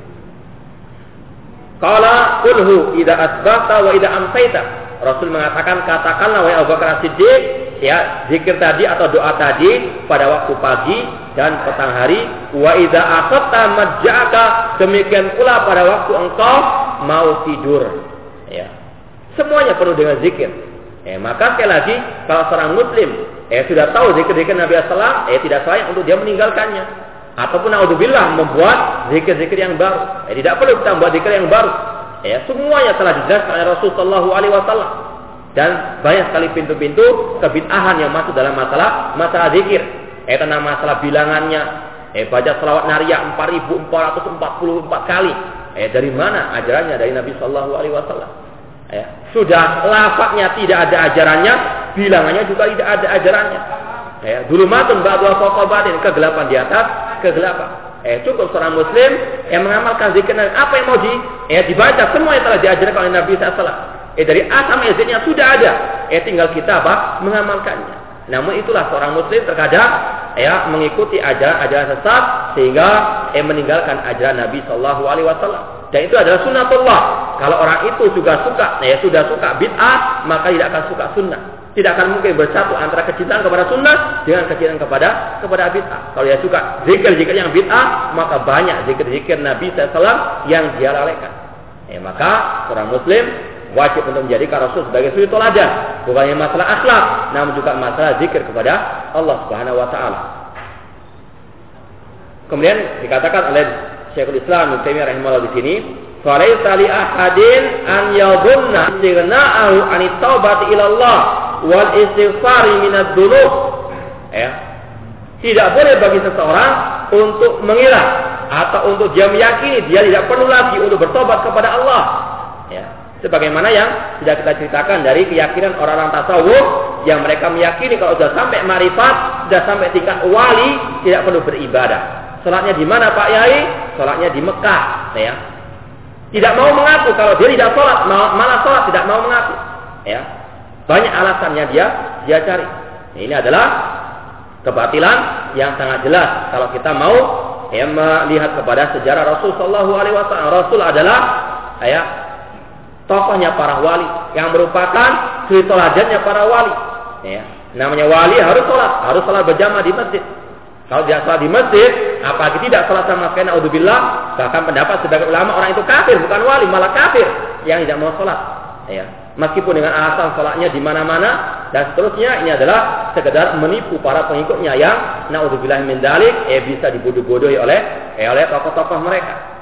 A: Qala kulhu idza asbahta wa idza amsayta. Rasul mengatakan katakanlah wahai Abu Bakar Siddiq ya zikir tadi atau doa tadi pada waktu pagi dan petang hari wa idza aqatta majja'aka. Demikian pula pada waktu engkau mau tidur. Ya. Semuanya penuh dengan zikir. Eh maka sekali lagi kalau seorang muslim eh sudah tahu zikir-zikir Nabi sallallahu eh tidak sayang untuk dia meninggalkannya ataupun naudzubillah membuat zikir-zikir yang baru. Eh, tidak perlu kita membuat zikir yang baru. Ya, semuanya telah dijelaskan oleh Rasulullah alaihi wasallam. Dan banyak sekali pintu-pintu kebid'ahan yang masuk dalam masalah masalah zikir. Eh tentang masalah bilangannya. Eh baca selawat naria 4444 kali. Eh dari mana ajarannya dari Nabi Shallallahu alaihi wasallam? Ya, sudah lafadznya tidak ada ajarannya, bilangannya juga tidak ada ajarannya. Ya, dulu matun ba'du batin kegelapan di atas kegelapan. Eh, cukup seorang muslim yang mengamalkan zikir apa yang mau di eh, dibaca semua yang telah diajarkan oleh Nabi SAW. Eh dari A sampai sudah ada. Eh tinggal kita apa? Mengamalkannya. Namun itulah seorang muslim terkadang ya mengikuti ajaran-ajaran sesat sehingga eh meninggalkan ajaran Nabi Shallallahu Alaihi Wasallam. Dan itu adalah sunnatullah. Kalau orang itu juga suka, ya sudah suka bid'ah, maka tidak akan suka sunnah tidak akan mungkin bersatu antara kecintaan kepada sunnah dengan kecintaan kepada kepada bid'ah. Kalau dia suka zikir-zikir yang bid'ah, maka banyak zikir-zikir Nabi SAW yang dia lalaikan. Ya, maka seorang muslim wajib untuk menjadikan Rasul sebagai suri toladan. Bukan hanya masalah akhlak, namun juga masalah zikir kepada Allah Subhanahu wa taala. Kemudian dikatakan oleh Syekhul Islam Ibnu Taimiyah rahimahullah di sini, "Falaisa li ahadin an yadhunna istighna'ahu an taubati ila Allah wal istighfari minad dzunub ya. Tidak boleh bagi seseorang untuk mengira atau untuk dia meyakini dia tidak perlu lagi untuk bertobat kepada Allah. Ya. Sebagaimana yang sudah kita ceritakan dari keyakinan orang-orang tasawuf yang mereka meyakini kalau sudah sampai marifat sudah sampai tingkat wali tidak perlu beribadah salatnya di mana Pak Yai salatnya di Mekah ya tidak mau mengaku kalau dia tidak sholat malah sholat tidak mau mengaku ya banyak alasannya dia dia cari. Ini adalah kebatilan yang sangat jelas kalau kita mau ya melihat kepada sejarah Rasul Shallallahu Alaihi Wasallam. Rasul adalah ya tokohnya para wali yang merupakan toladannya para wali. Ya, namanya wali harus sholat, harus sholat berjamaah di masjid. Kalau dia sholat di masjid, apalagi tidak sholat sama sekali, naudzubillah, bahkan pendapat sebagai ulama orang itu kafir, bukan wali, malah kafir yang tidak mau sholat. Ya, meskipun dengan alasan sholatnya di mana-mana dan seterusnya ini adalah sekedar menipu para pengikutnya yang naudzubillah min dalik eh bisa dibodoh-bodohi oleh eh, oleh tokoh-tokoh mereka.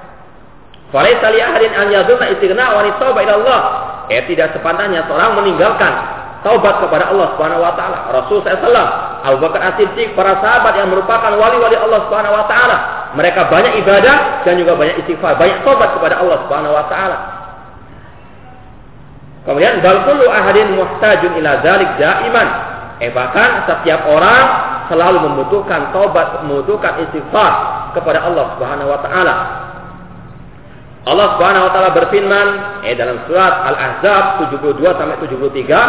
A: Falaisa li ahadin an yadhunna istighna wa tauba ila Allah. Eh tidak sepantasnya seorang meninggalkan taubat kepada Allah Subhanahu wa taala. Rasul SAW, Abu Bakar As-Siddiq, para sahabat yang merupakan wali-wali Allah Subhanahu wa taala. Mereka banyak ibadah dan juga banyak istighfar, banyak taubat kepada Allah Subhanahu wa taala. Kemudian bal ahadin muhtajun ila dzalik daiman. Eh bahkan setiap orang selalu membutuhkan taubat, membutuhkan istighfar kepada Allah Subhanahu wa taala. Allah Subhanahu wa taala berfirman eh dalam surat Al-Ahzab 72 sampai 73,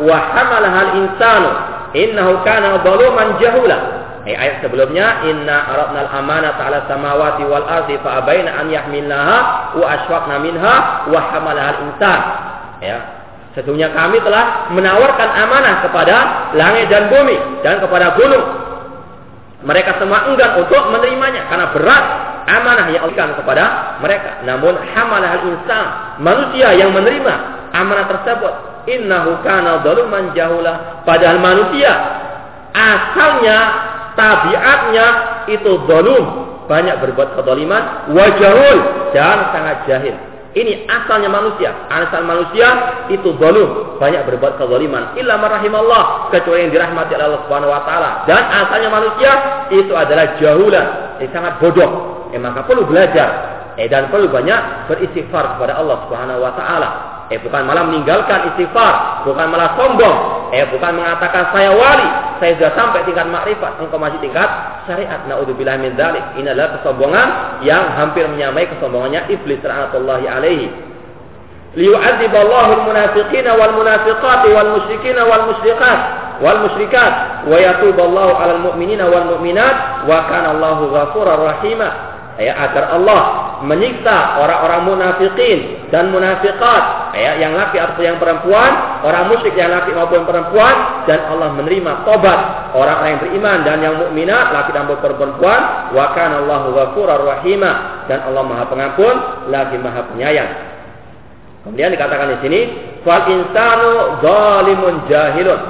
A: "Wa hamalahal insanu innahu kana zaluman jahula." Eh, ayat sebelumnya, "Inna aradna al-amanata 'ala samawati wal ardi fa abaina an yahmilnaha wa ashfaqna minha wa hamalahal insan." Ya, Sesungguhnya kami telah menawarkan amanah kepada langit dan bumi dan kepada gunung. Mereka semua enggan untuk menerimanya karena berat amanah yang Allah kepada mereka. Namun hamalah insan, manusia yang menerima amanah tersebut, innahu kana zaluman jahula. Padahal manusia asalnya tabiatnya itu zalum, banyak berbuat kezaliman, wajahul dan sangat jahil. Ini asalnya manusia. Asal manusia itu zalim, banyak berbuat kezaliman. Illa marahimallah, kecuali yang dirahmati Allah Subhanahu wa taala. Dan asalnya manusia itu adalah jahulan, ini sangat bodoh eh maka perlu belajar eh dan perlu banyak beristighfar kepada Allah Subhanahu wa taala. Eh bukan malah meninggalkan istighfar, bukan malah sombong, eh bukan mengatakan saya wali, saya sudah sampai tingkat makrifat, engkau masih tingkat syariat. Naudzubillah min dzalik. Ini adalah kesombongan yang hampir menyamai kesombongannya iblis rahmatullahi alaihi. Liyu'adziballahu al-munafiqina wal munafiqati wal musyrikina wal musyrikat wal musyrikat wa 'alal mu'minina wal mu'minat ya agar Allah menyiksa orang-orang munafikin dan munafikat ya yang laki atau yang perempuan orang musyrik yang laki maupun perempuan dan Allah menerima tobat. Orang-orang yang beriman dan yang mukminat laki dan perempuan wa kana Allahu ghafurur rahima. Dan Allah Maha Pengampun lagi Maha Penyayang. Kemudian dikatakan di sini fal insanu zalimun jahilun.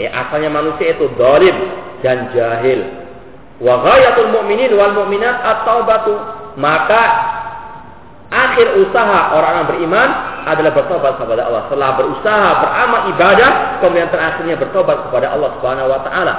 A: Ya asalnya manusia itu zalim dan jahil Wa ghayatul mu'minin wal mu'minat at-taubatu. Maka akhir usaha orang-orang beriman adalah bertobat kepada Allah. Setelah berusaha beramal ibadah, kemudian terakhirnya bertobat kepada Allah Subhanahu wa taala.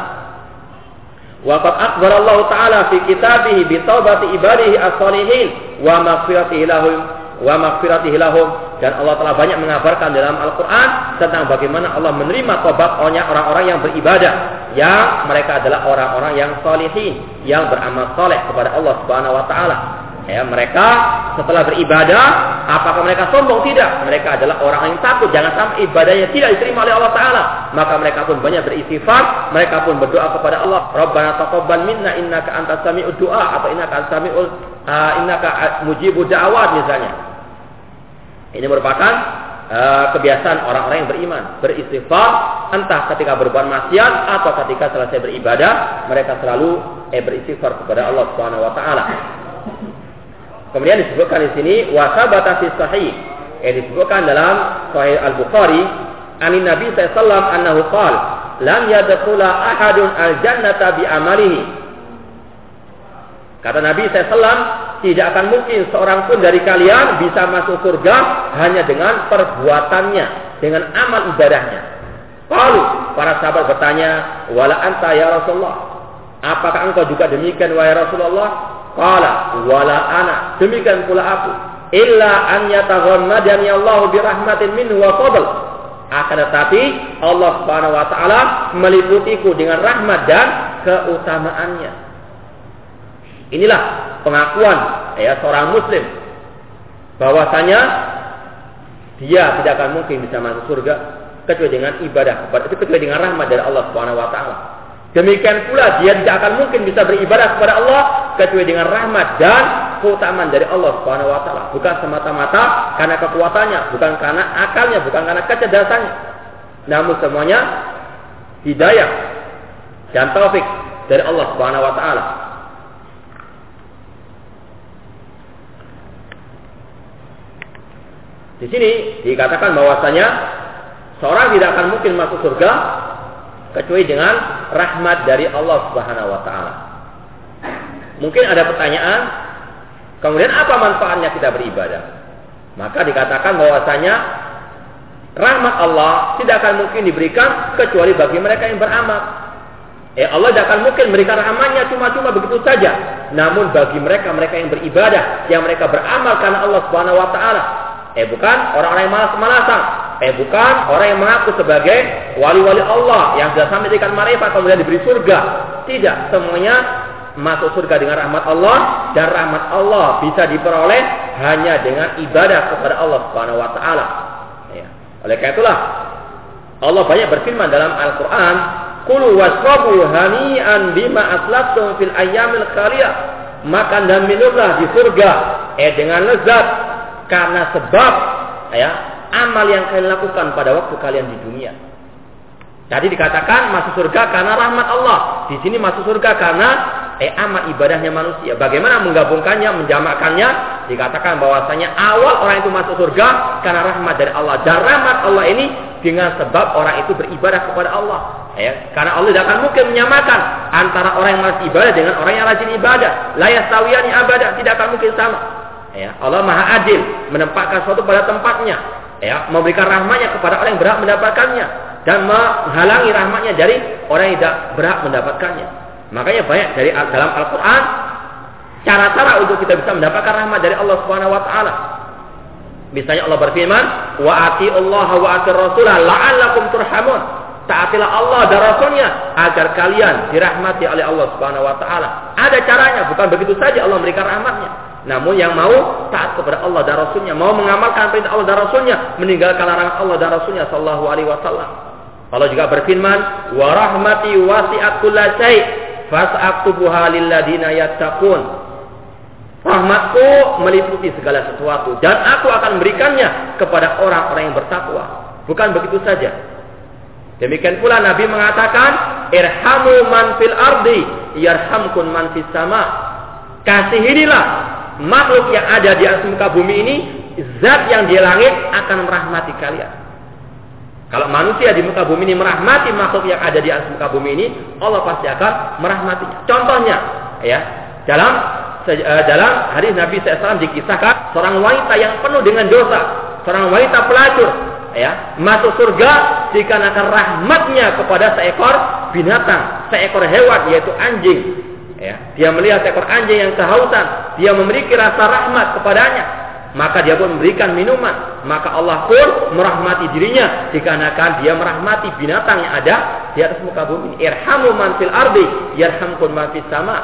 A: Wa qad Allah taala fi kitabih bi taubati ibadihi as-salihin wa maghfiratihi lahum wa maghfiratihi lahum dan Allah telah banyak mengabarkan dalam Al-Qur'an tentang bagaimana Allah menerima tobat orang-orang yang beribadah. Yang mereka adalah orang-orang yang salihin yang beramal soleh kepada Allah Subhanahu wa taala. Ya mereka setelah beribadah apakah mereka sombong? Tidak. Mereka adalah orang yang takut. Jangan sampai ibadahnya tidak diterima oleh Allah taala. Maka mereka pun banyak beristighfar. Mereka pun berdoa kepada Allah. Rabbana taqabbal minna innaka antas sami'ud du'a. Atau innaka sami'ul uh, innaka mujibu da'awat misalnya ini merupakan uh, kebiasaan orang-orang yang beriman beristighfar entah ketika berbuat maksiat atau ketika selesai beribadah mereka selalu eh beristighfar kepada Allah Subhanahu wa taala Kemudian disebutkan di sini wasabata fi sahih. Eh disebutkan dalam Sahih Al-Bukhari ani Nabi sallallahu annahu qala lam ahadun al-jannata bi amalihi. Kata Nabi SAW, tidak akan mungkin seorang pun dari kalian bisa masuk surga hanya dengan perbuatannya, dengan amal ibadahnya. Lalu para sahabat bertanya, wala anta ya Rasulullah, apakah engkau juga demikian wahai Rasulullah? Qala wala ana. Demikian pula aku. Illa an yataghammadani Allah bi rahmatin minhu wa fadl. Akan tetapi Allah Subhanahu wa taala meliputiku dengan rahmat dan keutamaannya. Inilah pengakuan ya seorang muslim bahwasanya dia tidak akan mungkin bisa masuk surga kecuali dengan ibadah kepada itu kecuali dengan rahmat dari Allah Subhanahu wa taala. Demikian pula dia tidak akan mungkin bisa beribadah kepada Allah kecuali dengan rahmat dan keutamaan dari Allah Subhanahu wa taala. Bukan semata-mata karena kekuatannya, bukan karena akalnya, bukan karena kecerdasannya. Namun semuanya hidayah dan taufik dari Allah Subhanahu wa taala. Di sini dikatakan bahwasanya seorang tidak akan mungkin masuk surga kecuali dengan rahmat dari Allah Subhanahu wa taala. Mungkin ada pertanyaan, Kemudian apa manfaatnya kita beribadah? Maka dikatakan bahwasanya rahmat Allah tidak akan mungkin diberikan kecuali bagi mereka yang beramal. Eh Allah tidak akan mungkin memberikan rahmatnya cuma-cuma begitu saja. Namun bagi mereka mereka yang beribadah, yang mereka beramal karena Allah Subhanahu wa taala. Eh bukan orang-orang yang malas-malasan. Eh bukan orang yang mengaku sebagai wali-wali Allah yang sudah sampai dengan marifat kemudian diberi surga. Tidak, semuanya masuk surga dengan rahmat Allah dan rahmat Allah bisa diperoleh hanya dengan ibadah kepada Allah Subhanahu wa taala. Ya. Oleh karena itulah Allah banyak berfirman dalam Al-Qur'an, "Kulu wasrabu hani'an bima aslaftum fil ayyamil khaliyah." Makan dan minumlah di surga eh dengan lezat karena sebab ya amal yang kalian lakukan pada waktu kalian di dunia. Jadi dikatakan masuk surga karena rahmat Allah. Di sini masuk surga karena eh amal ibadahnya manusia. Bagaimana menggabungkannya, menjamakkannya? Dikatakan bahwasanya awal orang itu masuk surga karena rahmat dari Allah. Dan rahmat Allah ini dengan sebab orang itu beribadah kepada Allah. Ya, karena Allah tidak akan mungkin menyamakan antara orang yang malas ibadah dengan orang yang rajin ibadah. La yastawiyani abadah tidak akan mungkin sama. Ya, Allah Maha Adil menempatkan sesuatu pada tempatnya. Ya, memberikan rahmatnya kepada orang yang berhak mendapatkannya dan menghalangi rahmatnya dari orang yang tidak berhak mendapatkannya. Makanya banyak dari dalam Al-Quran cara-cara untuk kita bisa mendapatkan rahmat dari Allah Subhanahu Wa Taala. Misalnya Allah berfirman, wa ati Allah wa ati Rasulah la'allakum turhamun. Taatilah Allah dan Rasulnya agar kalian dirahmati oleh Allah Subhanahu Wa Taala. Ada caranya, bukan begitu saja Allah memberikan rahmatnya. Namun yang mau taat kepada Allah dan Rasulnya, mau mengamalkan perintah Allah dan Rasulnya, meninggalkan larangan Allah dan Rasulnya Sallallahu Alaihi Wasallam. Allah juga berfirman, wa rahmati wasi'at kulla syai' fas'aktubuha lilladina. Rahmatku meliputi segala sesuatu dan aku akan memberikannya kepada orang-orang yang bertakwa. Bukan begitu saja. Demikian pula Nabi mengatakan, "Irhamu man fil ardi yarhamkun man fis sama." Kasihinilah makhluk yang ada di atas muka bumi ini, zat yang di langit akan merahmati kalian. Kalau manusia di muka bumi ini merahmati makhluk yang ada di atas muka bumi ini, Allah pasti akan merahmatinya. Contohnya, ya, dalam eh, dalam hadis Nabi SAW dikisahkan seorang wanita yang penuh dengan dosa, seorang wanita pelacur, ya, masuk surga dikarenakan rahmatnya kepada seekor binatang, seekor hewan yaitu anjing Ya, dia melihat seekor anjing yang kehausan, dia memiliki rasa rahmat kepadanya, maka dia pun memberikan minuman, maka Allah pun merahmati dirinya dikarenakan dia merahmati binatang yang ada di atas muka bumi. Irhamu man fil ardi yarhamkum man fis sama.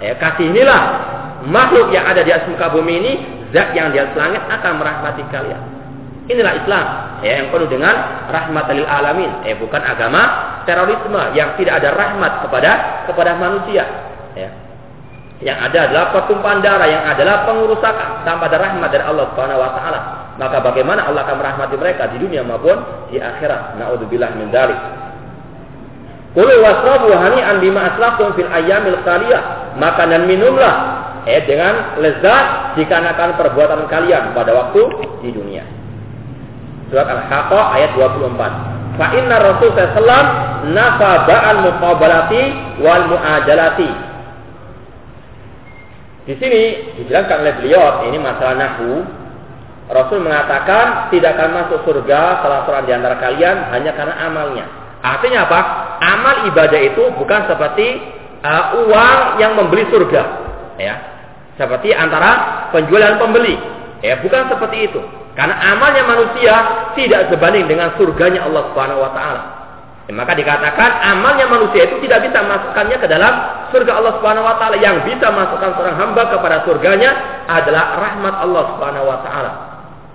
A: Ya, kasih inilah makhluk yang ada di atas muka bumi ini, zat yang di atas langit akan merahmati kalian. Inilah Islam ya, yang penuh dengan rahmat lil alamin. Eh bukan agama terorisme yang tidak ada rahmat kepada kepada manusia ya. Yang ada adalah pertumpahan darah, yang adalah pengurusakan tanpa ada rahmat dari Allah Subhanahu wa taala. Maka bagaimana Allah akan merahmati mereka di dunia maupun di akhirat? Nauzubillah min dzalik. Kulu wasrabu hani'an bima aslaftum fil ayyamil khaliyah. Makan dan minumlah eh dengan lezat dikarenakan perbuatan kalian pada waktu di dunia. Surat Al-Haqqah ayat 24. Fa inna Rasul sallallahu nafa ba'al muqabalati wal mu'ajalati di sini dijelaskan oleh beliau ini masalah nahu. Rasul mengatakan tidak akan masuk surga salah seorang di antara kalian hanya karena amalnya. Artinya apa? Amal ibadah itu bukan seperti uh, uang yang membeli surga, ya. Seperti antara penjual dan pembeli. Ya, bukan seperti itu. Karena amalnya manusia tidak sebanding dengan surganya Allah Subhanahu wa taala. Ya, maka dikatakan amalnya manusia itu tidak bisa masukkannya ke dalam surga Allah Subhanahu wa taala. Yang bisa masukkan seorang hamba kepada surganya adalah rahmat Allah Subhanahu wa taala.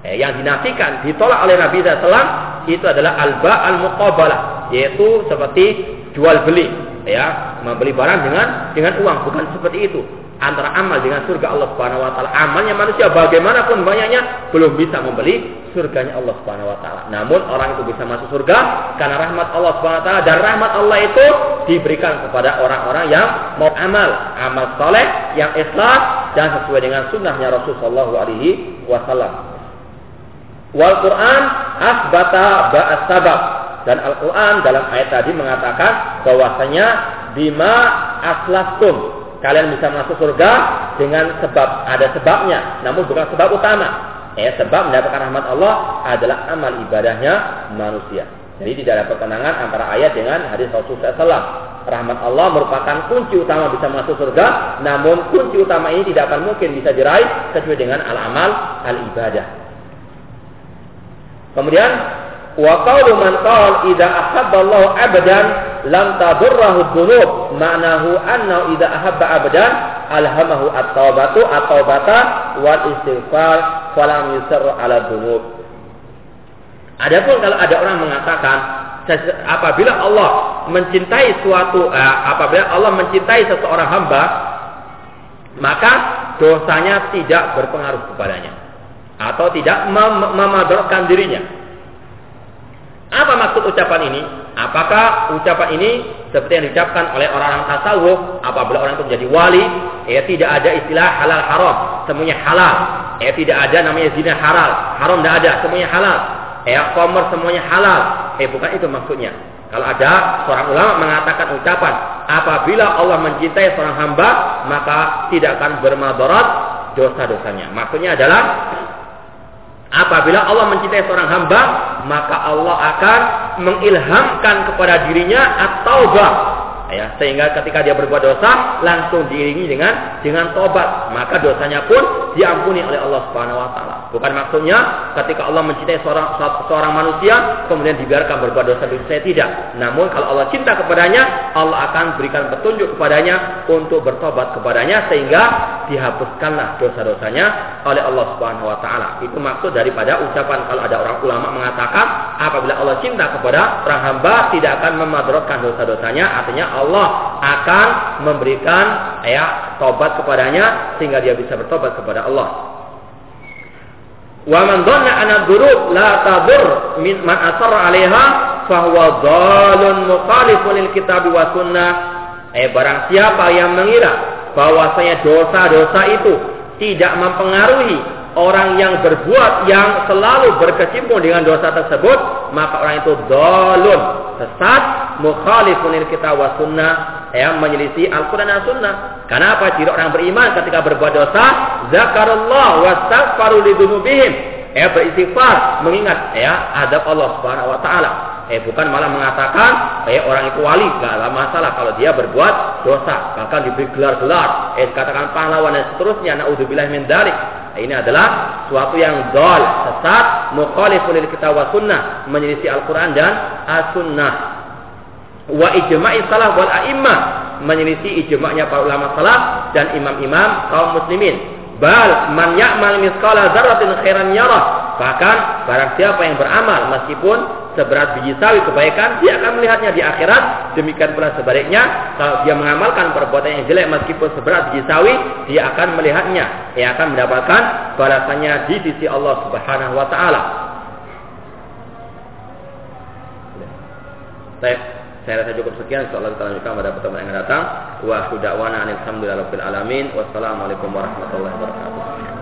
A: Eh, yang dinafikan, ditolak oleh Nabi SAW itu adalah alba al muqabalah, yaitu seperti jual beli, ya, membeli barang dengan dengan uang, bukan seperti itu antara amal dengan surga Allah Subhanahu wa taala. Amalnya manusia bagaimanapun banyaknya belum bisa membeli surganya Allah Subhanahu wa taala. Namun orang itu bisa masuk surga karena rahmat Allah Subhanahu wa taala dan rahmat Allah itu diberikan kepada orang-orang yang mau amal, amal soleh yang ikhlas dan sesuai dengan sunnahnya Rasulullah alaihi wasallam. Wal Quran asbata ba'as sabab dan Al Quran dalam ayat tadi mengatakan bahwasanya bima aslaftum kalian bisa masuk surga dengan sebab ada sebabnya, namun bukan sebab utama. Ya, sebab mendapatkan rahmat Allah adalah amal ibadahnya manusia. Jadi tidak ada pertentangan antara ayat dengan hadis Rasulullah SAW. Rahmat Allah merupakan kunci utama bisa masuk surga, namun kunci utama ini tidak akan mungkin bisa diraih kecuali dengan al-amal al-ibadah. Kemudian wa qawlu man qala idza ahabba Allah abadan lam tadurrahu dzunub. Ma'nahu anna idza ahabba abadan alhamahu at-taubatu at-taubata wal istighfar falam yusar ala dzunub. Adapun kalau ada orang mengatakan apabila Allah mencintai suatu eh, apabila Allah mencintai seseorang hamba maka dosanya tidak berpengaruh kepadanya atau tidak mem memadarkan dirinya. Apa maksud ucapan ini? Apakah ucapan ini seperti yang diucapkan oleh orang-orang tasawuf apabila orang itu menjadi wali, ya tidak ada istilah halal haram, semuanya halal. Ya tidak ada namanya zina halal, haram tidak ada, semuanya halal. Ya komer semuanya halal. Eh bukan itu maksudnya. Kalau ada seorang ulama mengatakan ucapan, apabila Allah mencintai seorang hamba, maka tidak akan bermadarat dosa-dosanya. Maksudnya adalah Apabila Allah mencintai seorang hamba, maka Allah akan mengilhamkan kepada dirinya at-taubah ya sehingga ketika dia berbuat dosa langsung diiringi dengan dengan tobat. Maka dosanya pun diampuni oleh Allah Subhanahu wa taala. Bukan maksudnya ketika Allah mencintai seorang seorang manusia kemudian dibiarkan berbuat dosa dosa tidak. Namun kalau Allah cinta kepadanya Allah akan berikan petunjuk kepadanya untuk bertobat kepadanya sehingga dihapuskanlah dosa-dosanya oleh Allah Subhanahu wa taala. Itu maksud daripada ucapan kalau ada orang ulama mengatakan apabila Allah cinta kepada orang hamba tidak akan memadrotkan dosa-dosanya. Artinya Allah akan memberikan ya tobat kepadanya sehingga dia bisa bertobat kepada Allah. Wa man dhanna anna dzurub la tadur min man asarra 'alaiha fa huwa dhalun mukhalifun lil kitab wa sunnah. Eh barang siapa yang mengira bahwasanya dosa-dosa itu tidak mempengaruhi orang yang berbuat yang selalu berkecimpung dengan dosa tersebut maka orang itu dolun sesat mukhalifun kita wa sunnah yang menyelisih Al-Quran dan Sunnah. Kenapa? Jika orang beriman ketika berbuat dosa, zakarullah wastaghfaru lidunubihim. Ya beristighfar, mengingat ya adab Allah Subhanahu wa taala. Eh bukan malah mengatakan eh orang itu wali, gak ada masalah kalau dia berbuat dosa, bahkan diberi gelar-gelar, eh katakan pahlawan dan seterusnya. Naudzubillah min dzalik. Ini adalah suatu yang dol, sesat, mukhalifun lil kitab wa sunnah, menyelisih Al-Qur'an dan As-Sunnah wa ijma'i salaf wal a'immah menyelisih ijma'nya para ulama salaf dan imam-imam kaum muslimin. Bal man ya'mal misqala dzarratin khairan yarah bahkan barang siapa yang beramal meskipun seberat biji sawi kebaikan dia akan melihatnya di akhirat. Demikian pula sebaliknya kalau dia mengamalkan perbuatan yang jelek meskipun seberat biji sawi dia akan melihatnya. Dia akan mendapatkan balasannya di sisi Allah Subhanahu wa taala. Saya rasa cukup sekian. Insyaallah kita lanjutkan pada pertemuan yang datang. Wa hudawana alhamdulillahi alamin. Wassalamualaikum warahmatullahi wabarakatuh.